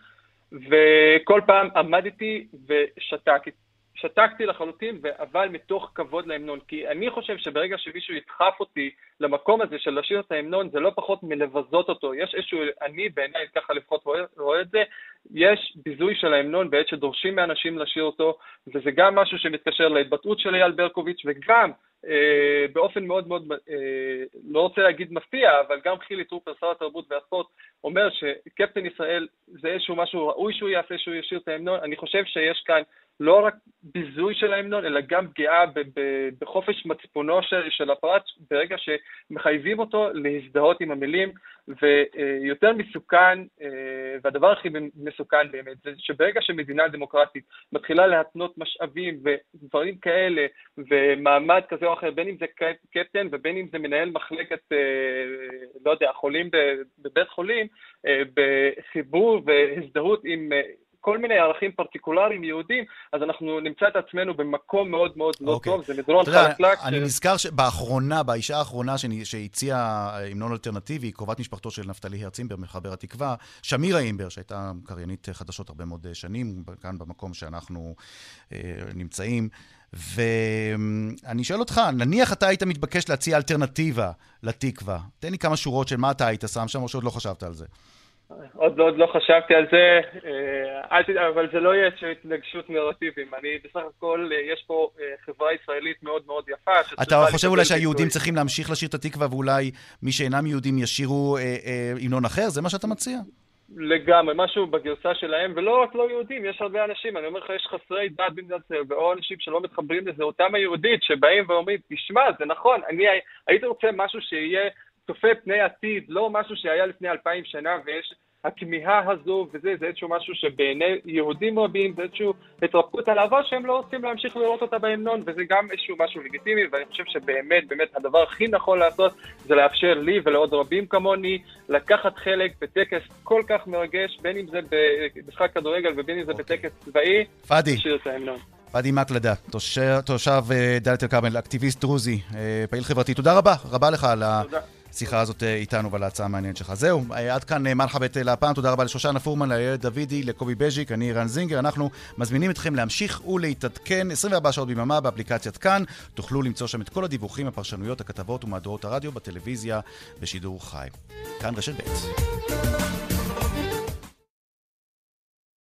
וכל פעם עמדתי ושתקתי. שתקתי לחלוטין, אבל מתוך כבוד להמנון. כי אני חושב שברגע שמישהו ידחף אותי למקום הזה של לשיר את ההמנון, זה לא פחות מלבזות אותו. יש איזשהו, אני בעיניי ככה לפחות רואה, רואה את זה, יש ביזוי של ההמנון בעת שדורשים מאנשים לשיר אותו, וזה גם משהו שמתקשר להתבטאות של אייל ברקוביץ', וגם אה, באופן מאוד מאוד, אה, לא רוצה להגיד מפתיע, אבל גם חילי טרופר, שר התרבות והספורט, אומר שקפטן ישראל זה איזשהו משהו ראוי שהוא יעשה, שהוא ישיר את ההמנון. אני חושב שיש כאן לא רק ביזוי של ההמנון, אלא גם פגיעה בחופש מצפונו של, של הפרט, ברגע שמחייבים אותו להזדהות עם המילים, ויותר מסוכן, אה, והדבר הכי מסוכן באמת, זה שברגע שמדינה דמוקרטית מתחילה להתנות משאבים ודברים כאלה, ומעמד כזה או אחר, בין אם זה קפטן ובין אם זה מנהל מחלקת, אה, לא יודע, חולים בבית חולים, אה, בחיבור והזדהות עם כל מיני ערכים פרטיקולריים יהודים, אז אנחנו נמצא את עצמנו במקום מאוד מאוד לא okay. אוקיי. טוב, זה מדרון חלקלק. אני ש... נזכר שבאחרונה, באישה האחרונה שהציעה המנון אלטרנטיבי, קרובת משפחתו של נפתלי הרצימבר, מחבר התקווה, שמירה אימבר, שהייתה קריינית חדשות הרבה מאוד שנים, כאן במקום שאנחנו אה, נמצאים. ואני שואל אותך, נניח אתה היית מתבקש להציע אלטרנטיבה לתקווה, תן לי כמה שורות של מה אתה היית שם שם, או שעוד לא חשבת על זה. עוד עוד לא חשבתי על זה, אה, אבל זה לא יהיה התנגשות נרטיבים. אני בסך הכל, אה, יש פה אה, חברה ישראלית מאוד מאוד יפה. אתה חושב אולי שהיהודים צריכים להמשיך לשיר את התקווה, ואולי מי שאינם יהודים ישירו המנון אחר? זה מה שאתה מציע? לגמרי, משהו בגרסה שלהם, ולא רק לא יהודים, יש הרבה אנשים, אני אומר לך, יש חסרי דת במדינת ישראל, ואו אנשים שלא מתחברים לזה, אותם היהודית, שבאים ואומרים, תשמע, זה נכון, אני הייתי רוצה משהו שיהיה צופה פני עתיד, לא משהו שהיה לפני אלפיים שנה ויש הכמיהה הזו וזה, זה איזשהו משהו שבעיני יהודים רבים זה איזשהו התרפקות על העבר שהם לא רוצים להמשיך לראות אותה בהמנון וזה גם איזשהו משהו לגיטימי ואני חושב שבאמת, באמת הדבר הכי נכון לעשות זה לאפשר לי ולעוד רבים כמוני לקחת חלק בטקס כל כך מרגש, בין אם זה במשחק כדורגל ובין אם זה okay. בטקס צבאי, פאדי. פאדי מקלדה, תושב, אה, דאלית אל-כרמל, אקטיביסט דרוזי, אה, פעיל חברתי. תודה רבה, רבה לך על ה... תודה. השיחה הזאת אה, איתנו ועל ההצעה המעניינת שלך. זהו, אה, עד כאן אה, מלחבת להפעם. תודה רבה לשושנה פורמן, לאיילת דוידי, לקובי בז'יק, אני רן זינגר. אנחנו מזמינים אתכם להמשיך ולהתעדכן 24 שעות ביממה באפליקציית כאן. תוכלו למצוא שם את כל הדיווחים, הפרשנויות, הכתבות ומהדורות הרדיו בטלוויזיה בשידור חי. כאן רשת ב'.